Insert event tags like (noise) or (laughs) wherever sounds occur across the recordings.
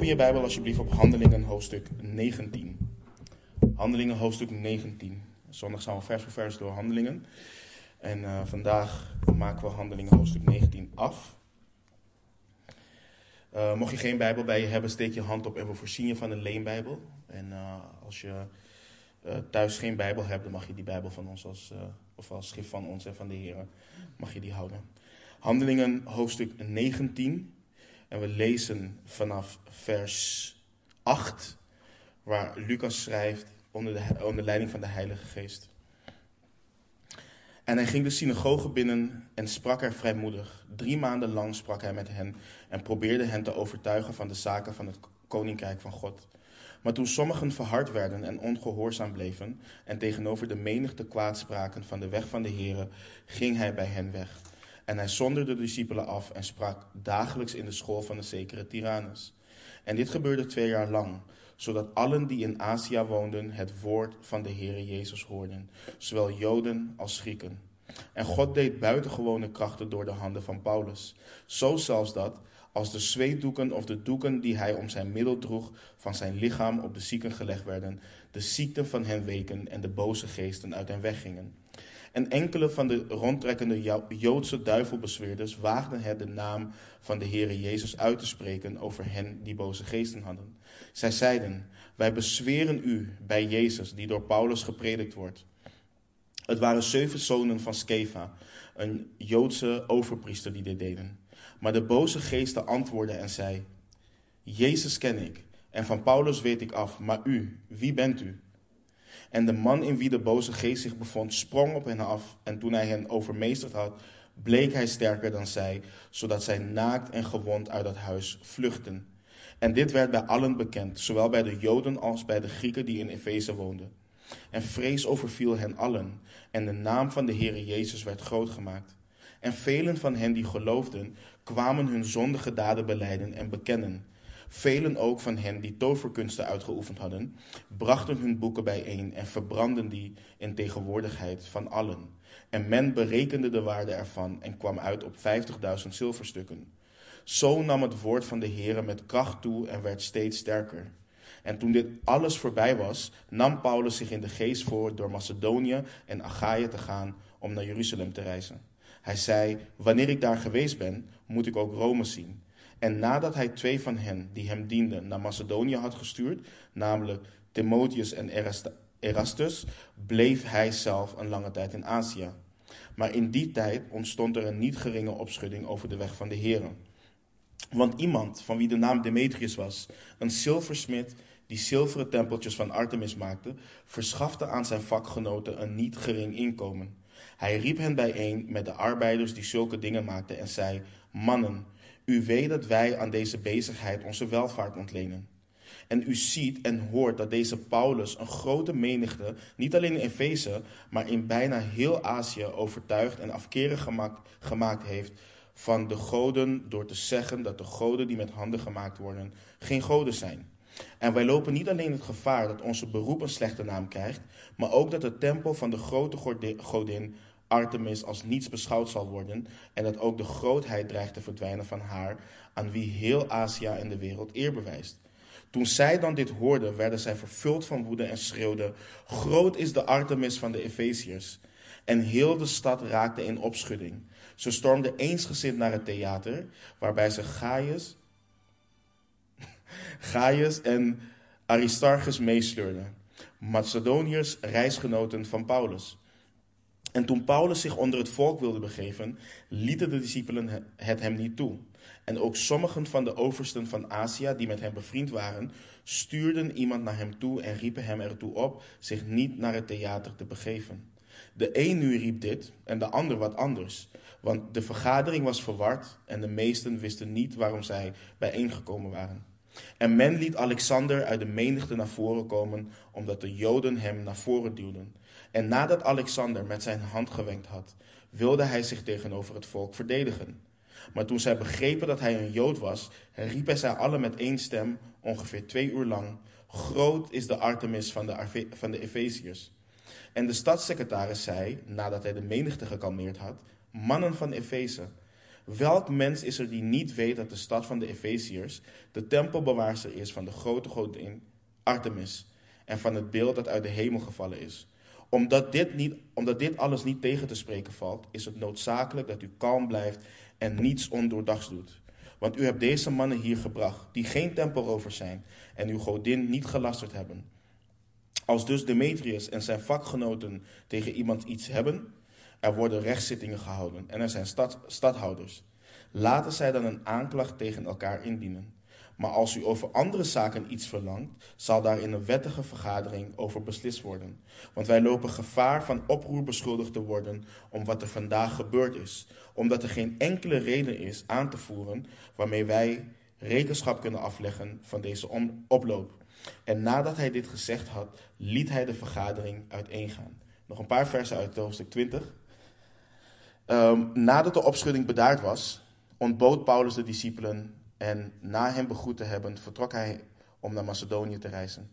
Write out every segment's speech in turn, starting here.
Open je Bijbel alsjeblieft op Handelingen hoofdstuk 19. Handelingen hoofdstuk 19. Zondag gaan we vers voor vers door Handelingen. En uh, vandaag maken we Handelingen hoofdstuk 19 af. Uh, mocht je geen Bijbel bij je hebben, steek je hand op en we voorzien je van een leenbijbel. En uh, als je thuis geen Bijbel hebt, dan mag je die Bijbel van ons als, of als schrift van ons en van de Heer, mag je die houden. Handelingen hoofdstuk 19. En we lezen vanaf vers 8, waar Lucas schrijft onder, de, onder leiding van de Heilige Geest. En hij ging de synagoge binnen en sprak er vrijmoedig. Drie maanden lang sprak hij met hen en probeerde hen te overtuigen van de zaken van het koninkrijk van God. Maar toen sommigen verhard werden en ongehoorzaam bleven en tegenover de menigte kwaad spraken van de weg van de Here, ging hij bij hen weg. En hij zonderde de discipelen af en sprak dagelijks in de school van de zekere Tyrannus. En dit gebeurde twee jaar lang, zodat allen die in Azië woonden het woord van de Heere Jezus hoorden, zowel Joden als Grieken. En God deed buitengewone krachten door de handen van Paulus, zo zelfs dat, als de zweetdoeken of de doeken die hij om zijn middel droeg van zijn lichaam op de zieken gelegd werden, de ziekten van hen weken en de boze geesten uit hen weggingen. En enkele van de rondtrekkende Joodse duivelbezweerders waagden het de naam van de Heere Jezus uit te spreken over hen die boze geesten hadden. Zij zeiden, wij bezweren u bij Jezus die door Paulus gepredikt wordt. Het waren zeven zonen van Skeva, een Joodse overpriester die dit deden. Maar de boze geesten antwoordden en zei, Jezus ken ik en van Paulus weet ik af, maar u, wie bent u? En de man in wie de boze geest zich bevond, sprong op hen af. En toen hij hen overmeesterd had, bleek hij sterker dan zij, zodat zij naakt en gewond uit dat huis vluchtten. En dit werd bij allen bekend, zowel bij de Joden als bij de Grieken die in Efeze woonden. En vrees overviel hen allen, en de naam van de Heere Jezus werd groot gemaakt. En velen van hen die geloofden, kwamen hun zondige daden beleiden en bekennen. Velen ook van hen die toverkunsten uitgeoefend hadden, brachten hun boeken bijeen en verbrandden die in tegenwoordigheid van allen. En men berekende de waarde ervan en kwam uit op vijftigduizend zilverstukken. Zo nam het woord van de Heere met kracht toe en werd steeds sterker. En toen dit alles voorbij was, nam Paulus zich in de geest voor door Macedonië en Achaïe te gaan om naar Jeruzalem te reizen. Hij zei: Wanneer ik daar geweest ben, moet ik ook Rome zien. En nadat hij twee van hen die hem dienden naar Macedonië had gestuurd, namelijk Timotheus en Erastus, bleef hij zelf een lange tijd in Azië. Maar in die tijd ontstond er een niet geringe opschudding over de weg van de Heren. Want iemand, van wie de naam Demetrius was, een zilversmid die zilveren tempeltjes van Artemis maakte, verschafte aan zijn vakgenoten een niet gering inkomen. Hij riep hen bijeen met de arbeiders die zulke dingen maakten en zei: Mannen, u weet dat wij aan deze bezigheid onze welvaart ontlenen. En u ziet en hoort dat deze Paulus een grote menigte, niet alleen in Efeze, maar in bijna heel Azië overtuigd en afkerig gemaakt, gemaakt heeft van de goden door te zeggen dat de goden die met handen gemaakt worden geen goden zijn. En wij lopen niet alleen het gevaar dat onze beroep een slechte naam krijgt, maar ook dat de tempel van de grote godin Artemis als niets beschouwd zal worden en dat ook de grootheid dreigt te verdwijnen van haar, aan wie heel Azië en de wereld eer bewijst. Toen zij dan dit hoorden, werden zij vervuld van woede en schreeuwden: Groot is de Artemis van de Efeziërs. En heel de stad raakte in opschudding. Ze stormden eensgezind naar het theater, waarbij ze Gaius, (laughs) Gaius en Aristarchus meesleurden, Macedoniërs, reisgenoten van Paulus. En toen Paulus zich onder het volk wilde begeven, lieten de discipelen het hem niet toe. En ook sommigen van de oversten van Azië, die met hem bevriend waren, stuurden iemand naar hem toe en riepen hem ertoe op zich niet naar het theater te begeven. De een nu riep dit en de ander wat anders, want de vergadering was verward en de meesten wisten niet waarom zij bijeengekomen waren. En men liet Alexander uit de menigte naar voren komen, omdat de Joden hem naar voren duwden. En nadat Alexander met zijn hand gewenkt had, wilde hij zich tegenover het volk verdedigen. Maar toen zij begrepen dat hij een Jood was, riepen zij allen met één stem, ongeveer twee uur lang: Groot is de Artemis van de, van de Efeziërs. En de stadssecretaris zei, nadat hij de menigte gekalmeerd had: Mannen van Efeze, Welk mens is er die niet weet dat de stad van de Efeziërs de tempelbewaarster is van de grote godin Artemis en van het beeld dat uit de hemel gevallen is? Omdat dit, niet, omdat dit alles niet tegen te spreken valt, is het noodzakelijk dat u kalm blijft en niets ondoordachts doet. Want u hebt deze mannen hier gebracht, die geen tempelrovers zijn en uw godin niet gelasterd hebben. Als dus Demetrius en zijn vakgenoten tegen iemand iets hebben, er worden rechtszittingen gehouden en er zijn stad, stadhouders. Laten zij dan een aanklacht tegen elkaar indienen. Maar als u over andere zaken iets verlangt, zal daar in een wettige vergadering over beslist worden. Want wij lopen gevaar van oproer beschuldigd te worden om wat er vandaag gebeurd is. Omdat er geen enkele reden is aan te voeren waarmee wij rekenschap kunnen afleggen van deze oploop. En nadat hij dit gezegd had, liet hij de vergadering uiteengaan. Nog een paar versen uit hoofdstuk 20. Um, nadat de opschudding bedaard was, ontbood Paulus de discipelen en na hem begroet te hebben, vertrok hij om naar Macedonië te reizen.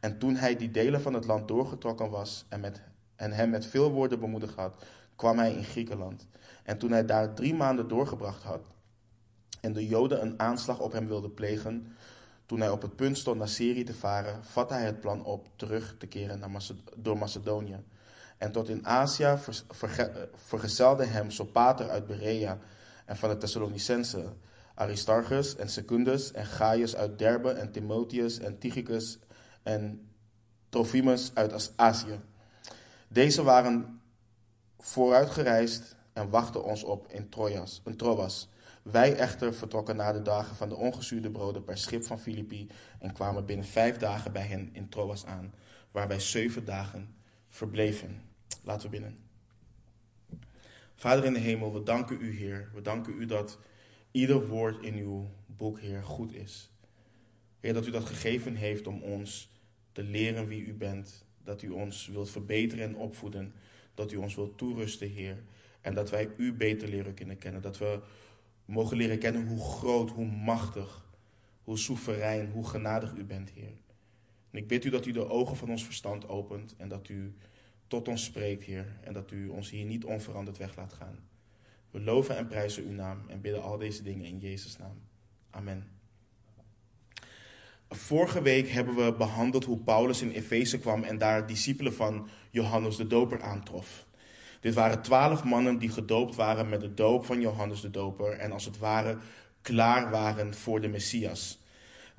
En toen hij die delen van het land doorgetrokken was en, met, en hem met veel woorden bemoedigd had, kwam hij in Griekenland. En toen hij daar drie maanden doorgebracht had en de Joden een aanslag op hem wilden plegen, toen hij op het punt stond naar Syrië te varen, vatte hij het plan op terug te keren naar door Macedonië. En tot in Azië vergezelde hem Sopater uit Berea en van de Thessalonicense, Aristarchus en Secundus en Gaius uit Derbe en Timotheus en Tychicus en Trophimus uit Azië. Deze waren vooruitgereisd en wachten ons op in, Trojas, in Troas. Wij echter vertrokken na de dagen van de ongezuurde broden per schip van Filippi en kwamen binnen vijf dagen bij hen in Troas aan, waar wij zeven dagen verbleven. Laten we binnen. Vader in de hemel, we danken u, Heer. We danken u dat ieder woord in uw boek, Heer, goed is. Heer, dat u dat gegeven heeft om ons te leren wie u bent. Dat u ons wilt verbeteren en opvoeden. Dat u ons wilt toerusten, Heer. En dat wij u beter leren kunnen kennen. Dat we mogen leren kennen hoe groot, hoe machtig, hoe soeverein, hoe genadig u bent, Heer. En ik bid u dat u de ogen van ons verstand opent en dat u tot ons spreekt, Heer. En dat u ons hier niet onveranderd weg laat gaan. We loven en prijzen uw naam en bidden al deze dingen in Jezus' naam. Amen. Vorige week hebben we behandeld hoe Paulus in Efeze kwam en daar discipelen van Johannes de Doper aantrof. Dit waren twaalf mannen die gedoopt waren met de doop van Johannes de Doper en als het ware klaar waren voor de Messias.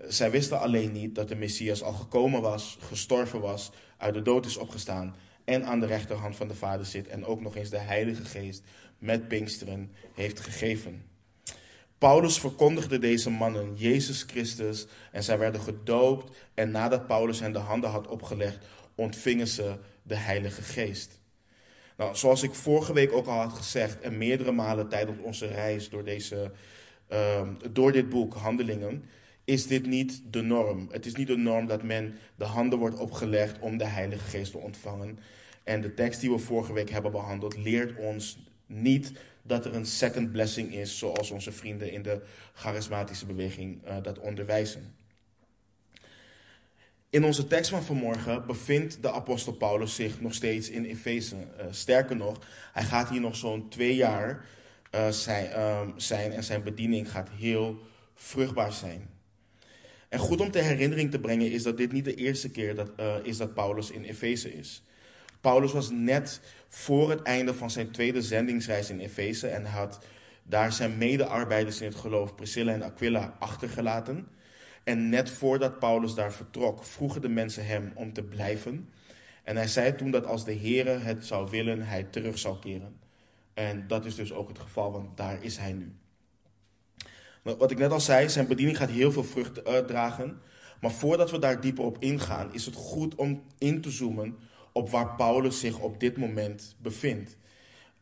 Zij wisten alleen niet dat de Messias al gekomen was, gestorven was, uit de dood is opgestaan en aan de rechterhand van de Vader zit en ook nog eens de Heilige Geest met Pinksteren heeft gegeven. Paulus verkondigde deze mannen Jezus Christus en zij werden gedoopt en nadat Paulus hen de handen had opgelegd, ontvingen ze de Heilige Geest. Nou, zoals ik vorige week ook al had gezegd en meerdere malen tijdens onze reis door, deze, uh, door dit boek Handelingen, is dit niet de norm. Het is niet de norm dat men de handen wordt opgelegd om de Heilige Geest te ontvangen. En de tekst die we vorige week hebben behandeld leert ons niet dat er een second blessing is, zoals onze vrienden in de charismatische beweging uh, dat onderwijzen. In onze tekst van vanmorgen bevindt de apostel Paulus zich nog steeds in Efeze. Uh, sterker nog, hij gaat hier nog zo'n twee jaar uh, zijn, um, zijn en zijn bediening gaat heel vruchtbaar zijn. En goed om ter herinnering te brengen is dat dit niet de eerste keer dat, is dat Paulus in Efeze is. Paulus was net voor het einde van zijn tweede zendingsreis in Efeze en had daar zijn medearbeiders in het geloof, Priscilla en Aquila, achtergelaten. En net voordat Paulus daar vertrok, vroegen de mensen hem om te blijven. En hij zei toen dat als de Heere het zou willen, hij terug zou keren. En dat is dus ook het geval, want daar is hij nu. Wat ik net al zei, zijn bediening gaat heel veel vrucht uitdragen. Maar voordat we daar dieper op ingaan, is het goed om in te zoomen op waar Paulus zich op dit moment bevindt.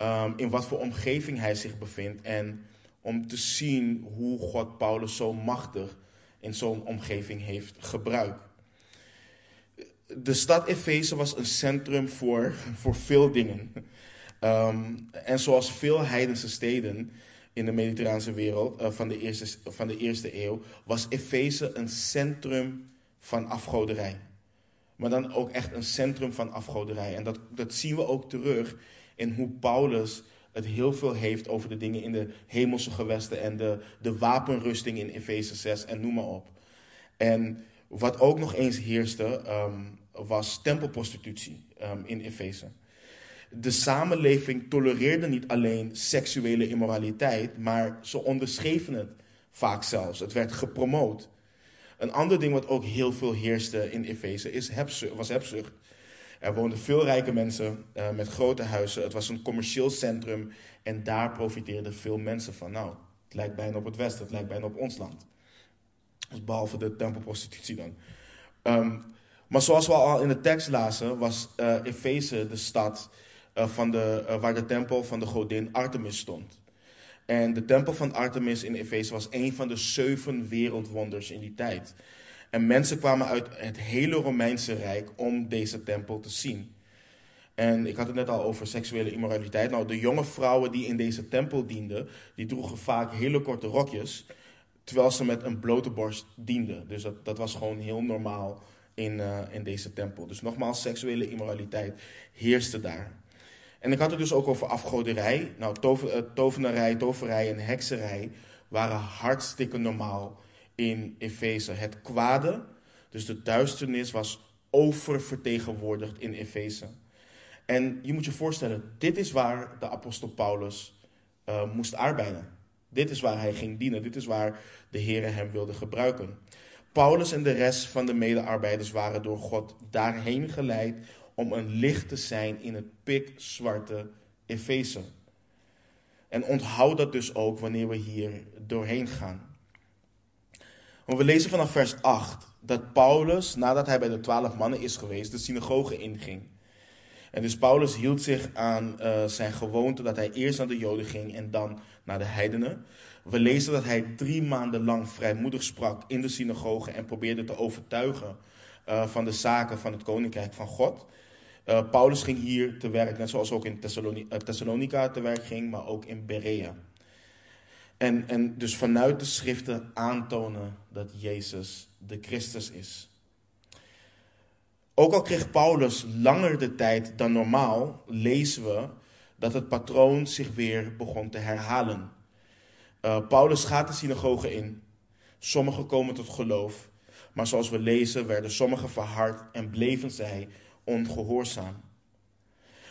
Um, in wat voor omgeving hij zich bevindt. En om te zien hoe God Paulus zo machtig in zo'n omgeving heeft gebruikt. De stad Efeze was een centrum voor, voor veel dingen. Um, en zoals veel heidense steden in de mediterrane wereld uh, van, de eerste, van de eerste eeuw, was Efeze een centrum van afgoderij maar dan ook echt een centrum van afgoderij. En dat, dat zien we ook terug in hoe Paulus het heel veel heeft over de dingen in de hemelse gewesten en de, de wapenrusting in Efeze 6 en noem maar op. En wat ook nog eens heerste, ehm, was tempelprostitutie um, in Efeze. De samenleving tolereerde niet alleen seksuele immoraliteit, maar ze onderschreven het vaak zelfs. Het werd gepromoot. Een ander ding wat ook heel veel heerste in Efeze was hebzucht. Er woonden veel rijke mensen uh, met grote huizen. Het was een commercieel centrum en daar profiteerden veel mensen van. Nou, het lijkt bijna op het Westen, het lijkt bijna op ons land. Dus behalve de tempelprostitutie dan. Um, maar zoals we al in de tekst lazen, was uh, Efeze de stad uh, van de, waar de tempel van de godin Artemis stond. En de tempel van Artemis in Efeze was een van de zeven wereldwonders in die tijd. En mensen kwamen uit het hele Romeinse Rijk om deze tempel te zien. En ik had het net al over seksuele immoraliteit. Nou, de jonge vrouwen die in deze tempel dienden, die droegen vaak hele korte rokjes, terwijl ze met een blote borst dienden. Dus dat, dat was gewoon heel normaal in, uh, in deze tempel. Dus nogmaals, seksuele immoraliteit heerste daar. En ik had het dus ook over afgoderij. Nou, tover, uh, tovenarij, toverij en hekserij waren hartstikke normaal in Efeze. Het kwade, dus de duisternis, was oververtegenwoordigd in Efeze. En je moet je voorstellen, dit is waar de apostel Paulus uh, moest arbeiden. Dit is waar hij ging dienen. Dit is waar de Heer hem wilde gebruiken. Paulus en de rest van de medearbeiders waren door God daarheen geleid om een licht te zijn in het pikzwarte Efeze. En onthoud dat dus ook wanneer we hier doorheen gaan. We lezen vanaf vers 8 dat Paulus, nadat hij bij de twaalf mannen is geweest, de synagoge inging. En dus Paulus hield zich aan uh, zijn gewoonte dat hij eerst naar de Joden ging en dan naar de heidenen. We lezen dat hij drie maanden lang vrijmoedig sprak in de synagoge en probeerde te overtuigen uh, van de zaken van het koninkrijk van God. Uh, Paulus ging hier te werk, net zoals ook in Thessalonica te werk ging, maar ook in Berea. En, en dus vanuit de schriften aantonen dat Jezus de Christus is. Ook al kreeg Paulus langer de tijd dan normaal, lezen we dat het patroon zich weer begon te herhalen. Uh, Paulus gaat de synagoge in. Sommigen komen tot geloof. Maar zoals we lezen, werden sommigen verhard en bleven zij ongehoorzaam.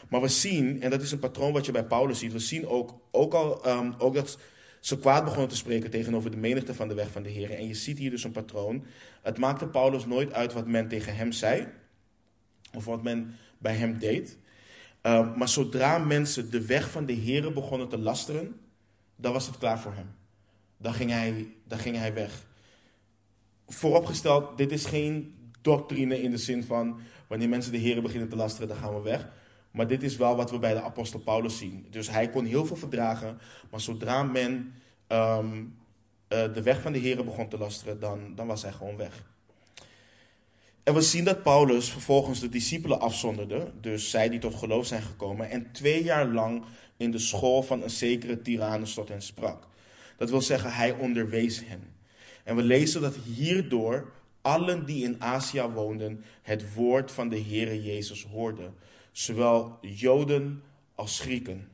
Maar we zien, en dat is een patroon wat je bij Paulus ziet, we zien ook, ook al um, ook dat ze kwaad begonnen te spreken tegenover de menigte van de weg van de Heer. En je ziet hier dus een patroon. Het maakte Paulus nooit uit wat men tegen hem zei, of wat men bij hem deed. Uh, maar zodra mensen de weg van de Heer begonnen te lasteren, dan was het klaar voor hem. Dan ging hij, dan ging hij weg. Vooropgesteld, dit is geen doctrine in de zin van wanneer mensen de Heer beginnen te lasteren, dan gaan we weg. Maar dit is wel wat we bij de apostel Paulus zien. Dus hij kon heel veel verdragen, maar zodra men um, uh, de weg van de Heer begon te lasteren, dan, dan was hij gewoon weg. En we zien dat Paulus vervolgens de discipelen afzonderde, dus zij die tot geloof zijn gekomen, en twee jaar lang in de school van een zekere Tyrannus tot hen sprak. Dat wil zeggen, hij onderwees hen. En we lezen dat hierdoor allen die in Azië woonden het woord van de Heere Jezus hoorden, zowel Joden als Grieken.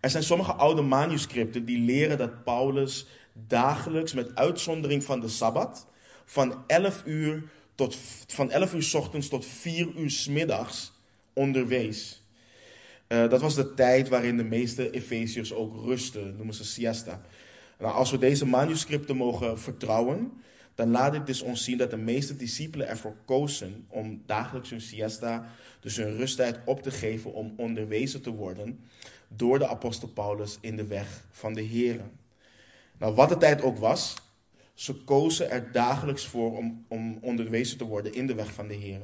Er zijn sommige oude manuscripten die leren dat Paulus dagelijks, met uitzondering van de Sabbat, van 11 uur, tot, van 11 uur ochtends tot 4 uur s middags onderwees. Uh, dat was de tijd waarin de meeste Efeziërs ook rusten, noemen ze siesta. Nou, als we deze manuscripten mogen vertrouwen, dan laat dit dus ons zien dat de meeste discipelen ervoor kozen om dagelijks hun siesta, dus hun rusttijd op te geven om onderwezen te worden door de apostel Paulus in de weg van de Heer. Nou, wat de tijd ook was, ze kozen er dagelijks voor om, om onderwezen te worden in de weg van de Heer.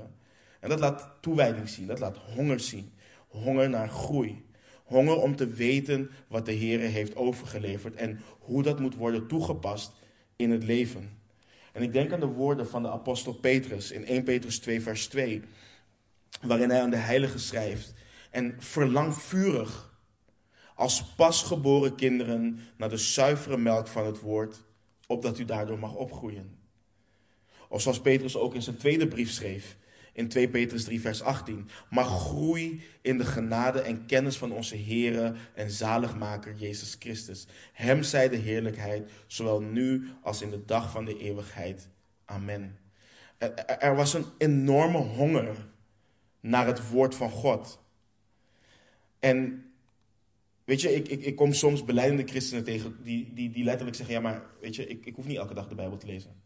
En dat laat toewijding zien, dat laat honger zien. Honger naar groei. Honger om te weten wat de Heer heeft overgeleverd en hoe dat moet worden toegepast in het leven. En ik denk aan de woorden van de apostel Petrus in 1 Petrus 2, vers 2, waarin hij aan de heilige schrijft. En verlang vurig als pasgeboren kinderen naar de zuivere melk van het woord, opdat u daardoor mag opgroeien. Of zoals Petrus ook in zijn tweede brief schreef, in 2 Petrus 3, vers 18. Maar groei in de genade en kennis van onze Heere en zaligmaker Jezus Christus. Hem zij de heerlijkheid, zowel nu als in de dag van de eeuwigheid. Amen. Er, was een enorme honger naar het woord van God. En weet je, ik, ik, ik kom soms beleidende christenen tegen die, die, die letterlijk zeggen: Ja, maar weet je, ik, ik hoef niet elke dag de Bijbel te lezen.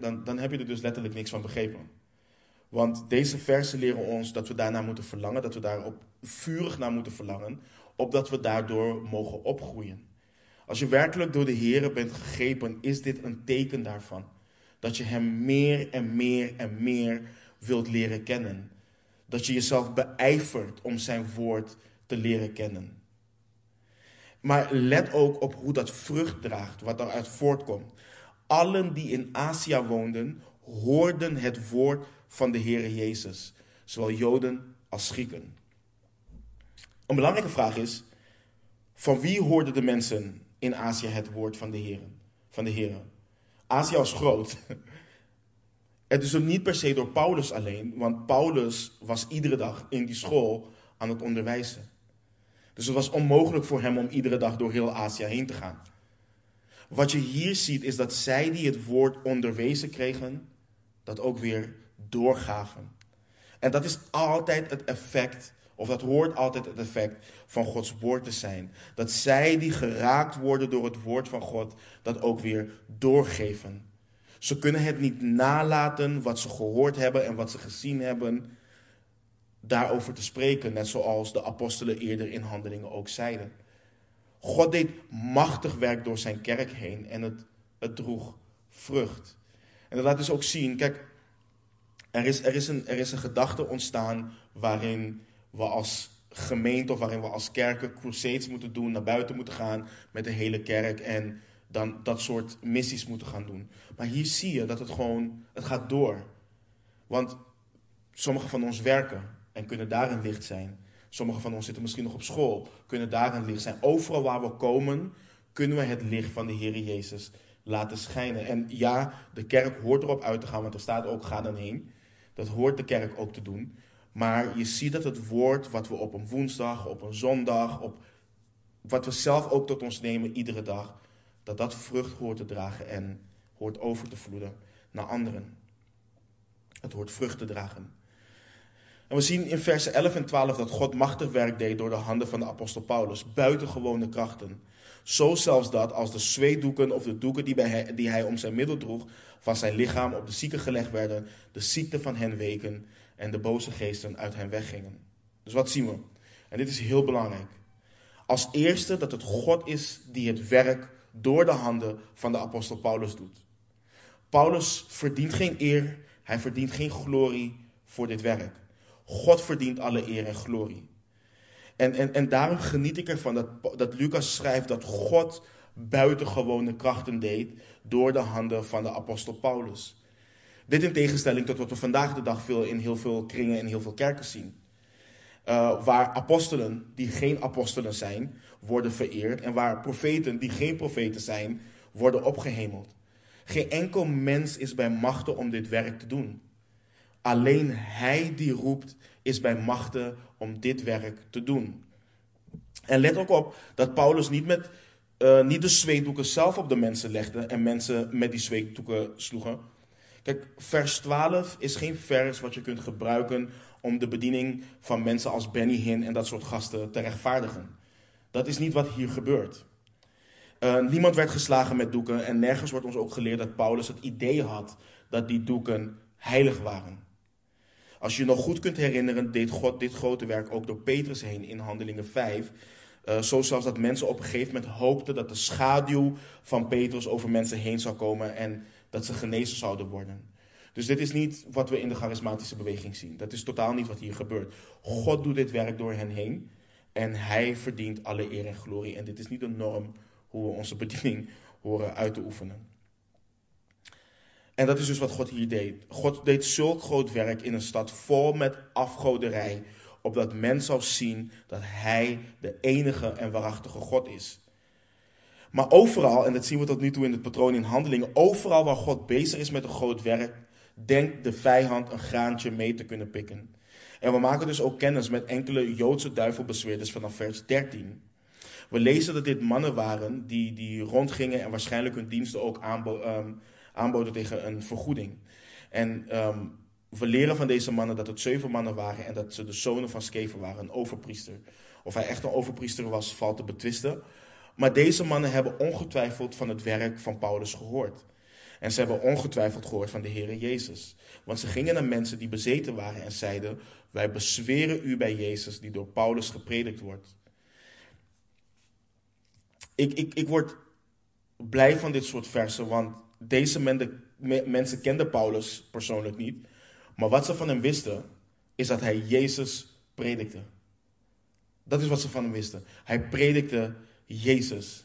dan, dan heb je er dus letterlijk niks van begrepen. Want deze versen leren ons dat we daarna moeten verlangen, dat we daarop vurig naar moeten verlangen, opdat we daardoor mogen opgroeien. Als je werkelijk door de Heer bent gegrepen, is dit een teken daarvan. Dat je Hem meer en meer en meer wilt leren kennen. Dat je jezelf beijvert om Zijn woord te leren kennen. Maar let ook op hoe dat vrucht draagt, wat eruit voortkomt. Allen die in Azië woonden, hoorden het woord van de Heere Jezus, zowel Joden als Grieken. Een belangrijke vraag is: van wie hoorden de mensen in Azië het woord van de Heer? Van de Heere? Azië was groot. (laughs) Het is ook niet per se door Paulus alleen, want Paulus was iedere dag in die school aan het onderwijzen. Dus het was onmogelijk voor hem om iedere dag door heel Azië heen te gaan. Wat je hier ziet is dat zij die het woord onderwezen kregen, dat ook weer doorgaven. En dat is altijd het effect, of dat hoort altijd het effect van Gods woord te zijn. Dat zij die geraakt worden door het woord van God, dat ook weer doorgeven. Ze kunnen het niet nalaten wat ze gehoord hebben en wat ze gezien hebben, daarover te spreken, net zoals de apostelen eerder in handelingen ook zeiden. God deed machtig werk door zijn kerk heen en het, het droeg vrucht. En dat laat dus ook zien, kijk, er is, er, is een, er is een gedachte ontstaan waarin we als gemeente of waarin we als kerken crusades moeten doen, naar buiten moeten gaan met de hele kerk en dan dat soort missies moeten gaan doen. Maar hier zie je dat het gewoon, het gaat door. Want sommigen van ons werken en kunnen daar een licht zijn. Sommigen van ons zitten misschien nog op school, kunnen daar een licht zijn. Overal waar we komen, kunnen we het licht van de Heer Jezus laten schijnen. En ja, de kerk hoort erop uit te gaan, want er staat ook ga dan heen. Dat hoort de kerk ook te doen. Maar je ziet dat het woord wat we op een woensdag, op een zondag, op wat we zelf ook tot ons nemen iedere dag, dat dat vrucht hoort te dragen en hoort over te vloeden naar anderen. Het hoort vrucht te dragen. En we zien in versen 11 en 12 dat God machtig werk deed door de handen van de apostel Paulus, buitengewone krachten. Zo zelfs dat als de zweetdoeken of de doeken die, hij, die hij om zijn middel droeg van zijn lichaam op de zieken gelegd werden, de ziekte van hen weken en de boze geesten uit hen weggingen. Dus wat zien we? En dit is heel belangrijk. Als eerste dat het God is die het werk door de handen van de apostel Paulus doet. Paulus verdient geen eer, hij verdient geen glorie voor dit werk. God verdient alle eer en glorie. En, en, en daarom geniet ik ervan dat, dat Lucas schrijft dat God buitengewone krachten deed door de handen van de apostel Paulus. Dit in tegenstelling tot wat we vandaag de dag veel in heel veel kringen en heel veel kerken zien. Uh, waar apostelen die geen apostelen zijn, worden vereerd. En waar profeten die geen profeten zijn, worden opgehemeld. Geen enkel mens is bij machten om dit werk te doen. Alleen hij die roept is bij machten om dit werk te doen. En let ook op dat Paulus niet, met, uh, niet de zweetdoeken zelf op de mensen legde en mensen met die zweetdoeken sloegen. Kijk, vers 12 is geen vers wat je kunt gebruiken om de bediening van mensen als Benny Hinn en dat soort gasten te rechtvaardigen. Dat is niet wat hier gebeurt. Uh, niemand werd geslagen met doeken en nergens wordt ons ook geleerd dat Paulus het idee had dat die doeken heilig waren. Als je nog goed kunt herinneren, deed God dit grote werk ook door Petrus heen in Handelingen 5. Uh, eh, zo zelfs dat mensen op een gegeven moment hoopten dat de schaduw van Petrus over mensen heen zou komen en dat ze genezen zouden worden. Dus dit is niet wat we in de charismatische beweging zien. Dat is totaal niet wat hier gebeurt. God doet dit werk door hen heen en hij verdient alle eer en glorie. En dit is niet een norm hoe we onze bediening horen uit te oefenen. En dat is dus wat God hier deed. God deed zulk groot werk in een stad vol met afgoderij, opdat men zou zien dat Hij de enige en waarachtige God is. Maar overal, en dat zien we tot nu toe in het patroon in handelingen, overal waar God bezig is met een groot werk, denkt de vijand een graantje mee te kunnen pikken. En we maken dus ook kennis met enkele Joodse duivelbezweerders vanaf vers 13. We lezen dat dit mannen waren die, die rondgingen en waarschijnlijk hun diensten ook aanbo ehm, aanboden tegen een vergoeding. En ehm, we leren van deze mannen dat het zeven mannen waren en dat ze de zonen van Skever waren, een overpriester. Of hij echt een overpriester was, valt te betwisten. Maar deze mannen hebben ongetwijfeld van het werk van Paulus gehoord. En ze hebben ongetwijfeld gehoord van de Heer Jezus. Want ze gingen naar mensen die bezeten waren en zeiden: Wij bezweren u bij Jezus, die door Paulus gepredikt wordt. Ik, ik, ik word blij van dit soort versen, want deze mensen kenden Paulus persoonlijk niet. Maar wat ze van hem wisten, is dat hij Jezus predikte. Dat is wat ze van hem wisten. Hij predikte Jezus.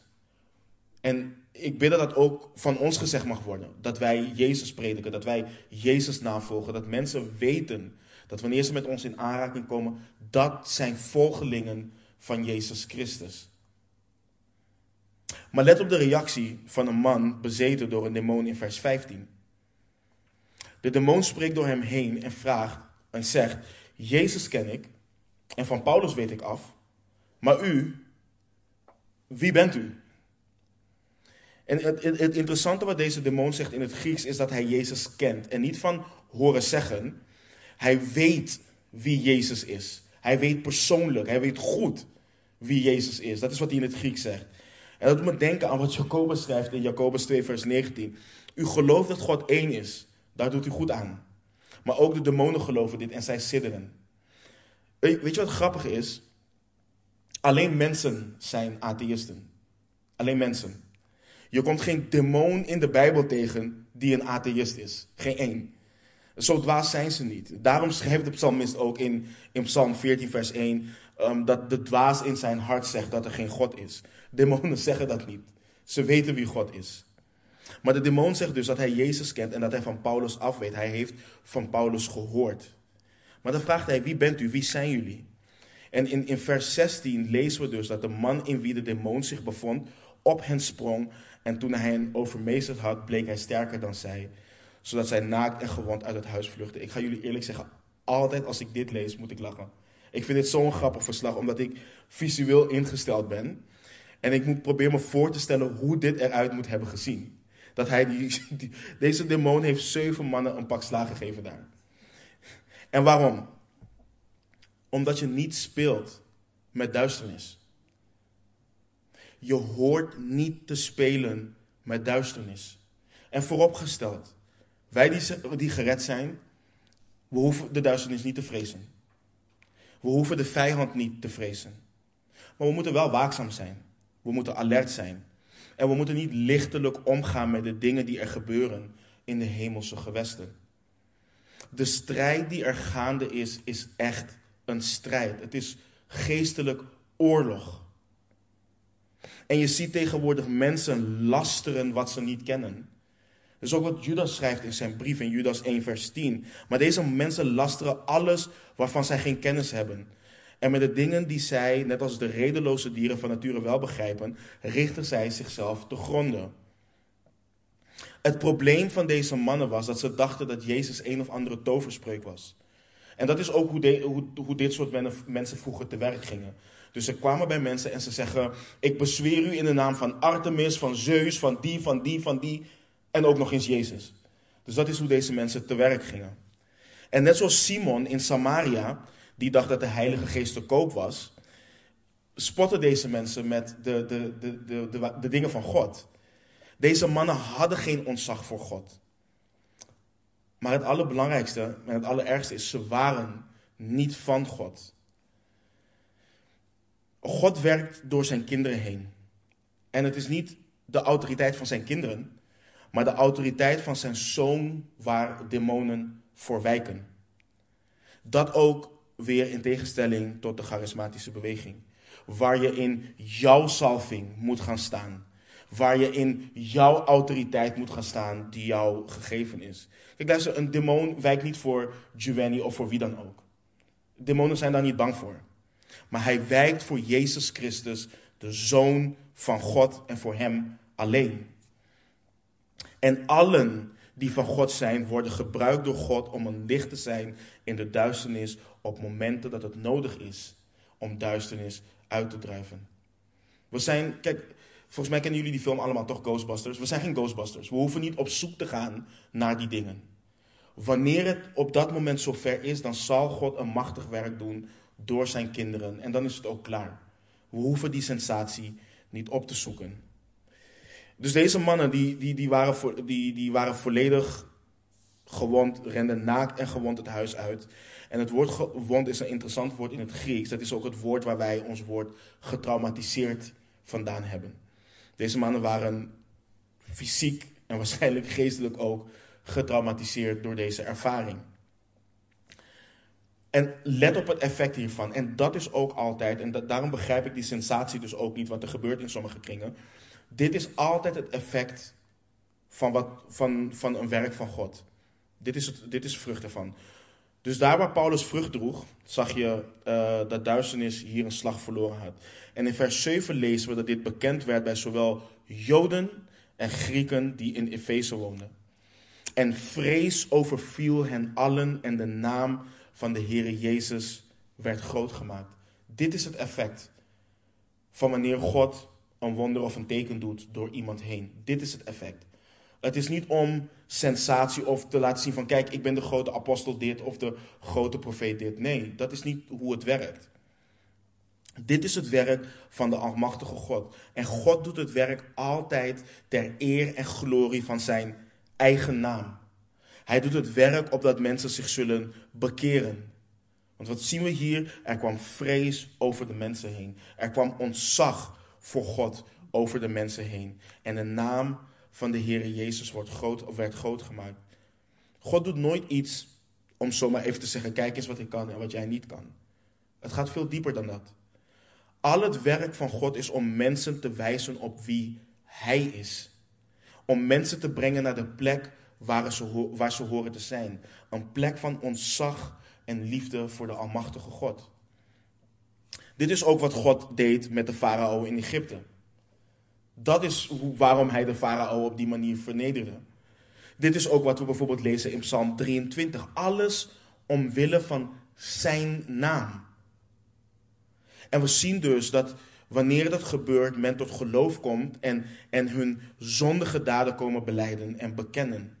En ik bid dat dat ook van ons gezegd mag worden. Dat wij Jezus prediken, dat wij Jezus navolgen. Dat mensen weten dat wanneer ze met ons in aanraking komen, dat zijn volgelingen van Jezus Christus. Maar let op de reactie van een man bezeten door een demon in vers 15. De demon spreekt door hem heen en vraagt en zegt: Jezus ken ik en van Paulus weet ik af, maar u, wie bent u? En het, het, het, interessante wat deze demon zegt in het Grieks is dat hij Jezus kent. En niet van horen zeggen. Hij weet wie Jezus is. Hij weet persoonlijk, hij weet goed wie Jezus is. Dat is wat hij in het Grieks zegt. En dat doet me denken aan wat Jacobus schrijft in Jacobus 2, vers 19. U gelooft dat God één is. Daar doet u goed aan. Maar ook de demonen geloven dit en zij sidderen. Weet je wat grappig is? Alleen mensen zijn atheïsten. Alleen mensen. Je komt geen demon in de Bijbel tegen die een atheïst is. Geen één. Zo dwaas zijn ze niet. Daarom schrijft de psalmist ook in, in Psalm 14, vers 1, um, dat de dwaas in zijn hart zegt dat er geen God is. Demonen (laughs) zeggen dat niet. Ze weten wie God is. Maar de demon zegt dus dat hij Jezus kent en dat hij van Paulus af weet. Hij heeft van Paulus gehoord. Maar dan vraagt hij, wie bent u? Wie zijn jullie? En in, in vers 16 lezen we dus dat de man in wie de demon zich bevond op hen sprong. En toen hij hen overmeesterd had, bleek hij sterker dan zij. Zodat zij naakt en gewond uit het huis vluchtten. Ik ga jullie eerlijk zeggen, altijd als ik dit lees, moet ik lachen. Ik vind dit zo'n grappig verslag, omdat ik visueel ingesteld ben. En ik moet proberen me voor te stellen hoe dit eruit moet hebben gezien. Dat hij (laughs) die, deze demon heeft zeven mannen een pak slagen gegeven daar. En waarom? Omdat je niet speelt met duisternis. Je hoort niet te spelen met duisternis. En vooropgesteld, wij die, die gered zijn, we hoeven de duisternis niet te vrezen. We hoeven de vijand niet te vrezen. Maar we moeten wel waakzaam zijn. We moeten alert zijn. En we moeten niet lichtelijk omgaan met de dingen die er gebeuren in de hemelse gewesten. De strijd die er gaande is, is echt een strijd. Het is geestelijk oorlog. En je ziet tegenwoordig mensen lasteren wat ze niet kennen. Dat is ook wat Judas schrijft in zijn brief in Judas 1, vers 10. Maar deze mensen lasteren alles waarvan zij geen kennis hebben. En met de dingen die zij, net als de redeloze dieren van nature wel begrijpen, richten zij zichzelf te gronden. Het probleem van deze mannen was dat ze dachten dat Jezus een of andere toverspreuk was. En dat is ook hoe, hoe, hoe dit soort mensen vroeger te werk gingen. Dus ze kwamen bij mensen en ze zeggen: Ik bezweer u in de naam van Artemis, van Zeus, van die, van die, van die. En ook nog eens Jezus. Dus dat is hoe deze mensen te werk gingen. En net zoals Simon in Samaria die dacht dat de Heilige Geest te koop was, spotten deze mensen met de, de, de, de, de, de dingen van God. Deze mannen hadden geen ontzag voor God. Maar het allerbelangrijkste en het allerergste is, ze waren niet van God. God werkt door zijn kinderen heen. En het is niet de autoriteit van zijn kinderen, maar de autoriteit van zijn zoon waar demonen voor wijken. Dat ook weer in tegenstelling tot de charismatische beweging. Waar je in jouw salving moet gaan staan. Waar je in jouw autoriteit moet gaan staan die jou gegeven is. Kijk, luister, een demon wijkt niet voor Giovanni of voor wie dan ook. Demonen zijn daar niet bang voor. Maar hij wijkt voor Jezus Christus, de Zoon van God en voor Hem alleen. En allen die van God zijn, worden gebruikt door God om een licht te zijn in de duisternis op momenten dat het nodig is om duisternis uit te drijven. We zijn, kijk, volgens mij kennen jullie die film allemaal toch, Ghostbusters? We zijn geen Ghostbusters. We hoeven niet op zoek te gaan naar die dingen. Wanneer het op dat moment zover is, dan zal God een machtig werk doen door zijn kinderen. En dan is het ook klaar. We hoeven die sensatie niet op te zoeken. Dus deze mannen die, die, die, waren, die, die waren volledig gewond, renden naakt en gewond het huis uit. En het woord gewond is een interessant woord in het Grieks. Dat is ook het woord waar wij ons woord getraumatiseerd vandaan hebben. Deze mannen waren fysiek en waarschijnlijk geestelijk ook getraumatiseerd door deze ervaring. En let op het effect hiervan. En dat is ook altijd, en daarom begrijp ik die sensatie dus ook niet, wat er gebeurt in sommige kringen. Dit is altijd het effect van, wat, van, van een werk van God. Dit is, dit is vrucht ervan. Dus daar waar Paulus vrucht droeg, zag je uh, dat duisternis hier een slag verloren had. En in vers 7 lezen we dat dit bekend werd bij zowel Joden en Grieken die in Efeze woonden. En vrees overviel hen allen en de naam van de Heere Jezus werd groot gemaakt. Dit is het effect van wanneer God een wonder of een teken doet door iemand heen. Dit is het effect. Het is niet om sensatie of te laten zien van kijk, ik ben de grote apostel dit of de grote profeet dit. Nee, dat is niet hoe het werkt. Dit is het werk van de Almachtige God. En God doet het werk altijd ter eer en glorie van zijn eigen naam. Hij doet het werk opdat mensen zich zullen bekeren. Want wat zien we hier? Er kwam vrees over de mensen heen. Er kwam ontzag voor God over de mensen heen. En de naam van de Heer Jezus wordt groot, of werd groot gemaakt. God doet nooit iets om zomaar even te zeggen: kijk eens wat ik kan en wat jij niet kan. Het gaat veel dieper dan dat. Al het werk van God is om mensen te wijzen op wie Hij is. Om mensen te brengen naar de plek waar ze, waar ze horen te zijn. Een plek van ontzag en liefde voor de Almachtige God. Dit is ook wat God deed met de farao in Egypte. Dat is waarom hij de farao op die manier vernederde. Dit is ook wat we bijvoorbeeld lezen in Psalm 23. Alles omwille van zijn naam. En we zien dus dat wanneer dat gebeurt, men tot geloof komt en, en hun zondige daden komen beleiden en bekennen.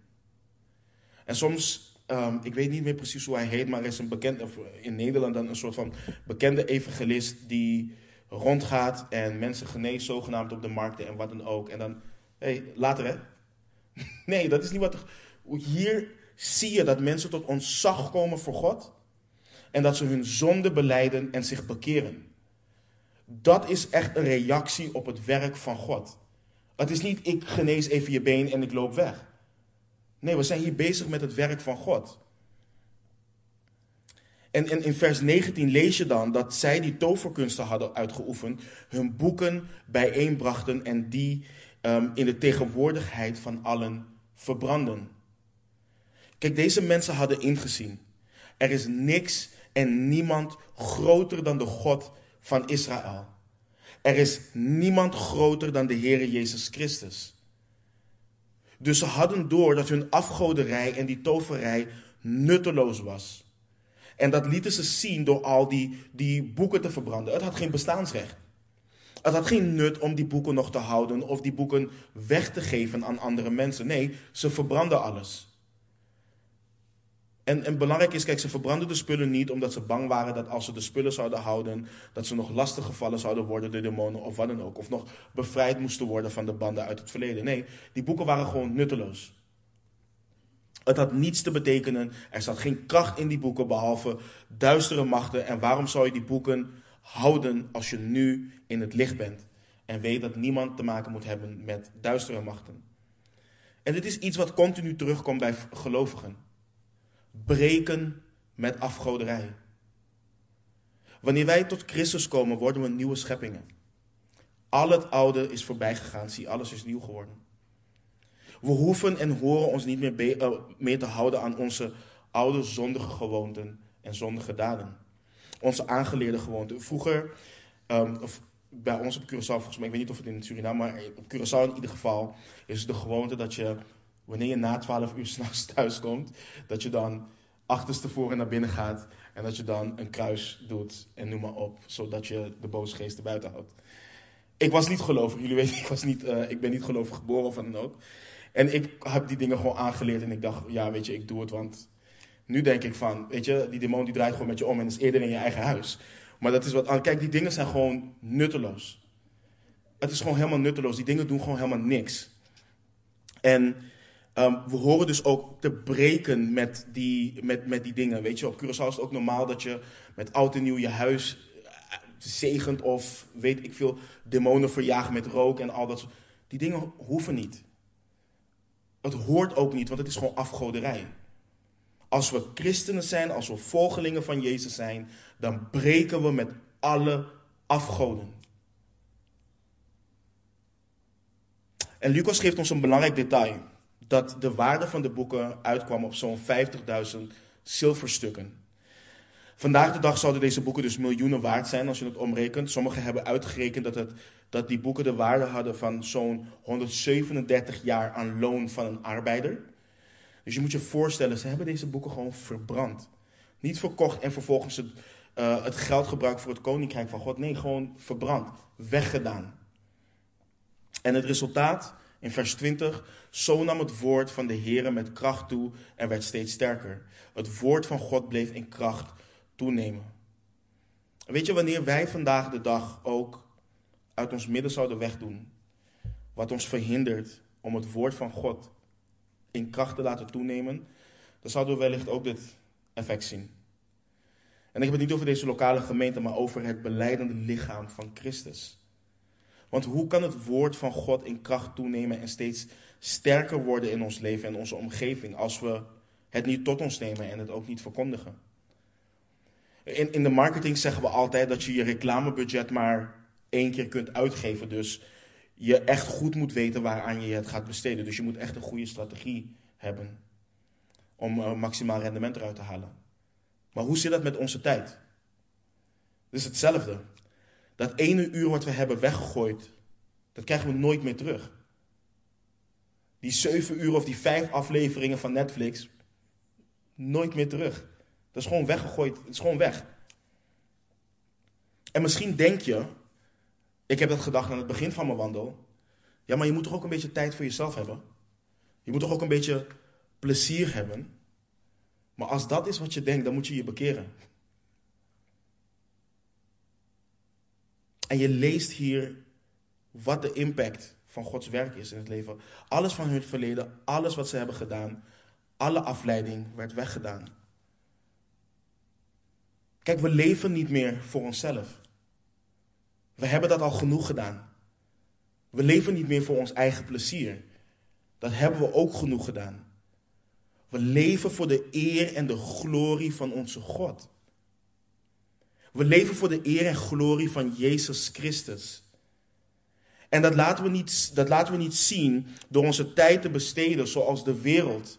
En soms, um, ik weet niet meer precies hoe hij heet, maar is een bekende, in Nederland dan een soort van bekende evangelist die rondgaat en mensen geneest zogenaamd op de markten en wat dan ook. En dan, hé, hey, later hè? (laughs) Nee, dat is niet wat. Hier zie je dat mensen tot ontzag komen voor God en dat ze hun zonde beleiden en zich bekeren. Dat is echt een reactie op het werk van God. Het is niet ik genees even je been en ik loop weg. Nee, we zijn hier bezig met het werk van God. En, in vers 19 lees je dan dat zij die toverkunsten hadden uitgeoefend, hun boeken bijeenbrachten en die um, in de tegenwoordigheid van allen verbranden. Kijk, deze mensen hadden ingezien. Er is niks en niemand groter dan de God van Israël. Er is niemand groter dan de Heere Jezus Christus. Dus ze hadden door dat hun afgoderij en die toverij nutteloos was. En dat lieten ze zien door al die, die boeken te verbranden. Het had geen bestaansrecht. Het had geen nut om die boeken nog te houden of die boeken weg te geven aan andere mensen. Nee, ze verbranden alles. En, en belangrijk is, kijk, ze verbranden de spullen niet omdat ze bang waren dat als ze de spullen zouden houden, dat ze nog lastig gevallen zouden worden door demonen of wat dan ook. Of nog bevrijd moesten worden van de banden uit het verleden. Nee, die boeken waren gewoon nutteloos. Het had niets te betekenen. Er zat geen kracht in die boeken behalve duistere machten. En waarom zou je die boeken houden als je nu in het licht bent en weet dat niemand te maken moet hebben met duistere machten? En dit is iets wat continu terugkomt bij gelovigen. Breken met afgoderij. Wanneer wij tot Christus komen, worden we nieuwe scheppingen. Al het oude is voorbij gegaan, zie, alles is nieuw geworden. We hoeven en horen ons niet meer, uh, meer te houden aan onze oude zondige gewoonten en zondige daden. Onze aangeleerde gewoonten. Vroeger, um, of bij ons op Curaçao volgens mij, ik weet niet of het in Suriname, maar op Curaçao in ieder geval, is de gewoonte dat je wanneer je na 12 uur (laughs) s'nachts thuis komt, dat je dan achterstevoren naar binnen gaat en dat je dan een kruis doet en noem maar op, zodat je de boze geesten buiten houdt. Ik was niet gelovig, jullie (laughs) weten, ik, was niet, uh, ik ben niet gelovig geboren of dan ook. En ik heb die dingen gewoon aangeleerd en ik dacht, ja weet je, ik doe het, want nu denk ik van, weet je, die demon die draait gewoon met je om en is eerder in je eigen huis. Maar dat is wat, kijk, die dingen zijn gewoon nutteloos. Het is gewoon helemaal nutteloos, die dingen doen gewoon helemaal niks. En um, we horen dus ook te breken met die, met, met die dingen. Weet je, op Curaçao is het ook normaal dat je met oud en nieuw je huis eh, zegent of weet ik veel, demonen verjaagt met rook en al dat soort. Die dingen hoeven niet. Het hoort ook niet, want het is gewoon afgoderij. Als we christenen zijn, als we volgelingen van Jezus zijn, dan breken we met alle afgoden. En Lucas geeft ons een belangrijk detail. Dat de waarde van de boeken uitkwam op zo'n 50.000 zilverstukken. Vandaag de dag zouden deze boeken dus miljoenen waard zijn als je het omrekent. Sommigen hebben uitgerekend dat, het, dat die boeken de waarde hadden van zo'n 137 jaar aan loon van een arbeider. Dus je moet je voorstellen, ze hebben deze boeken gewoon verbrand. Niet verkocht en vervolgens het, uh, het geld gebruikt voor het koninkrijk van God. Nee, gewoon verbrand, weggedaan. En het resultaat, in vers 20, zo nam het woord van de Heer met kracht toe en werd steeds sterker. Het woord van God bleef in kracht toenemen. Weet je, wanneer wij vandaag de dag ook uit ons midden zouden wegdoen, wat ons verhindert om het woord van God in kracht te laten toenemen, dan zouden we wellicht ook dit effect zien. En ik heb het niet over deze lokale gemeente, maar over het beleidende lichaam van Christus. Want hoe kan het woord van God in kracht toenemen en steeds sterker worden in ons leven en onze omgeving als we het niet tot ons nemen en het ook niet verkondigen? In, in de marketing zeggen we altijd dat je je reclamebudget maar één keer kunt uitgeven. Dus je echt goed moet weten waaraan je het gaat besteden. Dus je moet echt een goede strategie hebben om uh, maximaal rendement eruit te halen. Maar hoe zit dat met onze tijd? Het is hetzelfde. Dat ene uur wat we hebben weggegooid, dat krijgen we nooit meer terug. Die zeven uur of die vijf afleveringen van Netflix, nooit meer terug. Dat is gewoon weggegooid, het is gewoon weg. En misschien denk je, ik heb dat gedacht aan het begin van mijn wandel, ja, maar je moet toch ook een beetje tijd voor jezelf hebben? Je moet toch ook een beetje plezier hebben? Maar als dat is wat je denkt, dan moet je je bekeren. En je leest hier wat de impact van Gods werk is in het leven. Alles van hun verleden, alles wat ze hebben gedaan, alle afleiding werd weggedaan. Kijk, we leven niet meer voor onszelf. We hebben dat al genoeg gedaan. We leven niet meer voor ons eigen plezier. Dat hebben we ook genoeg gedaan. We leven voor de eer en de glorie van onze God. We leven voor de eer en glorie van Jezus Christus. En dat laten, we niet, dat laten we niet zien door onze tijd te besteden zoals de wereld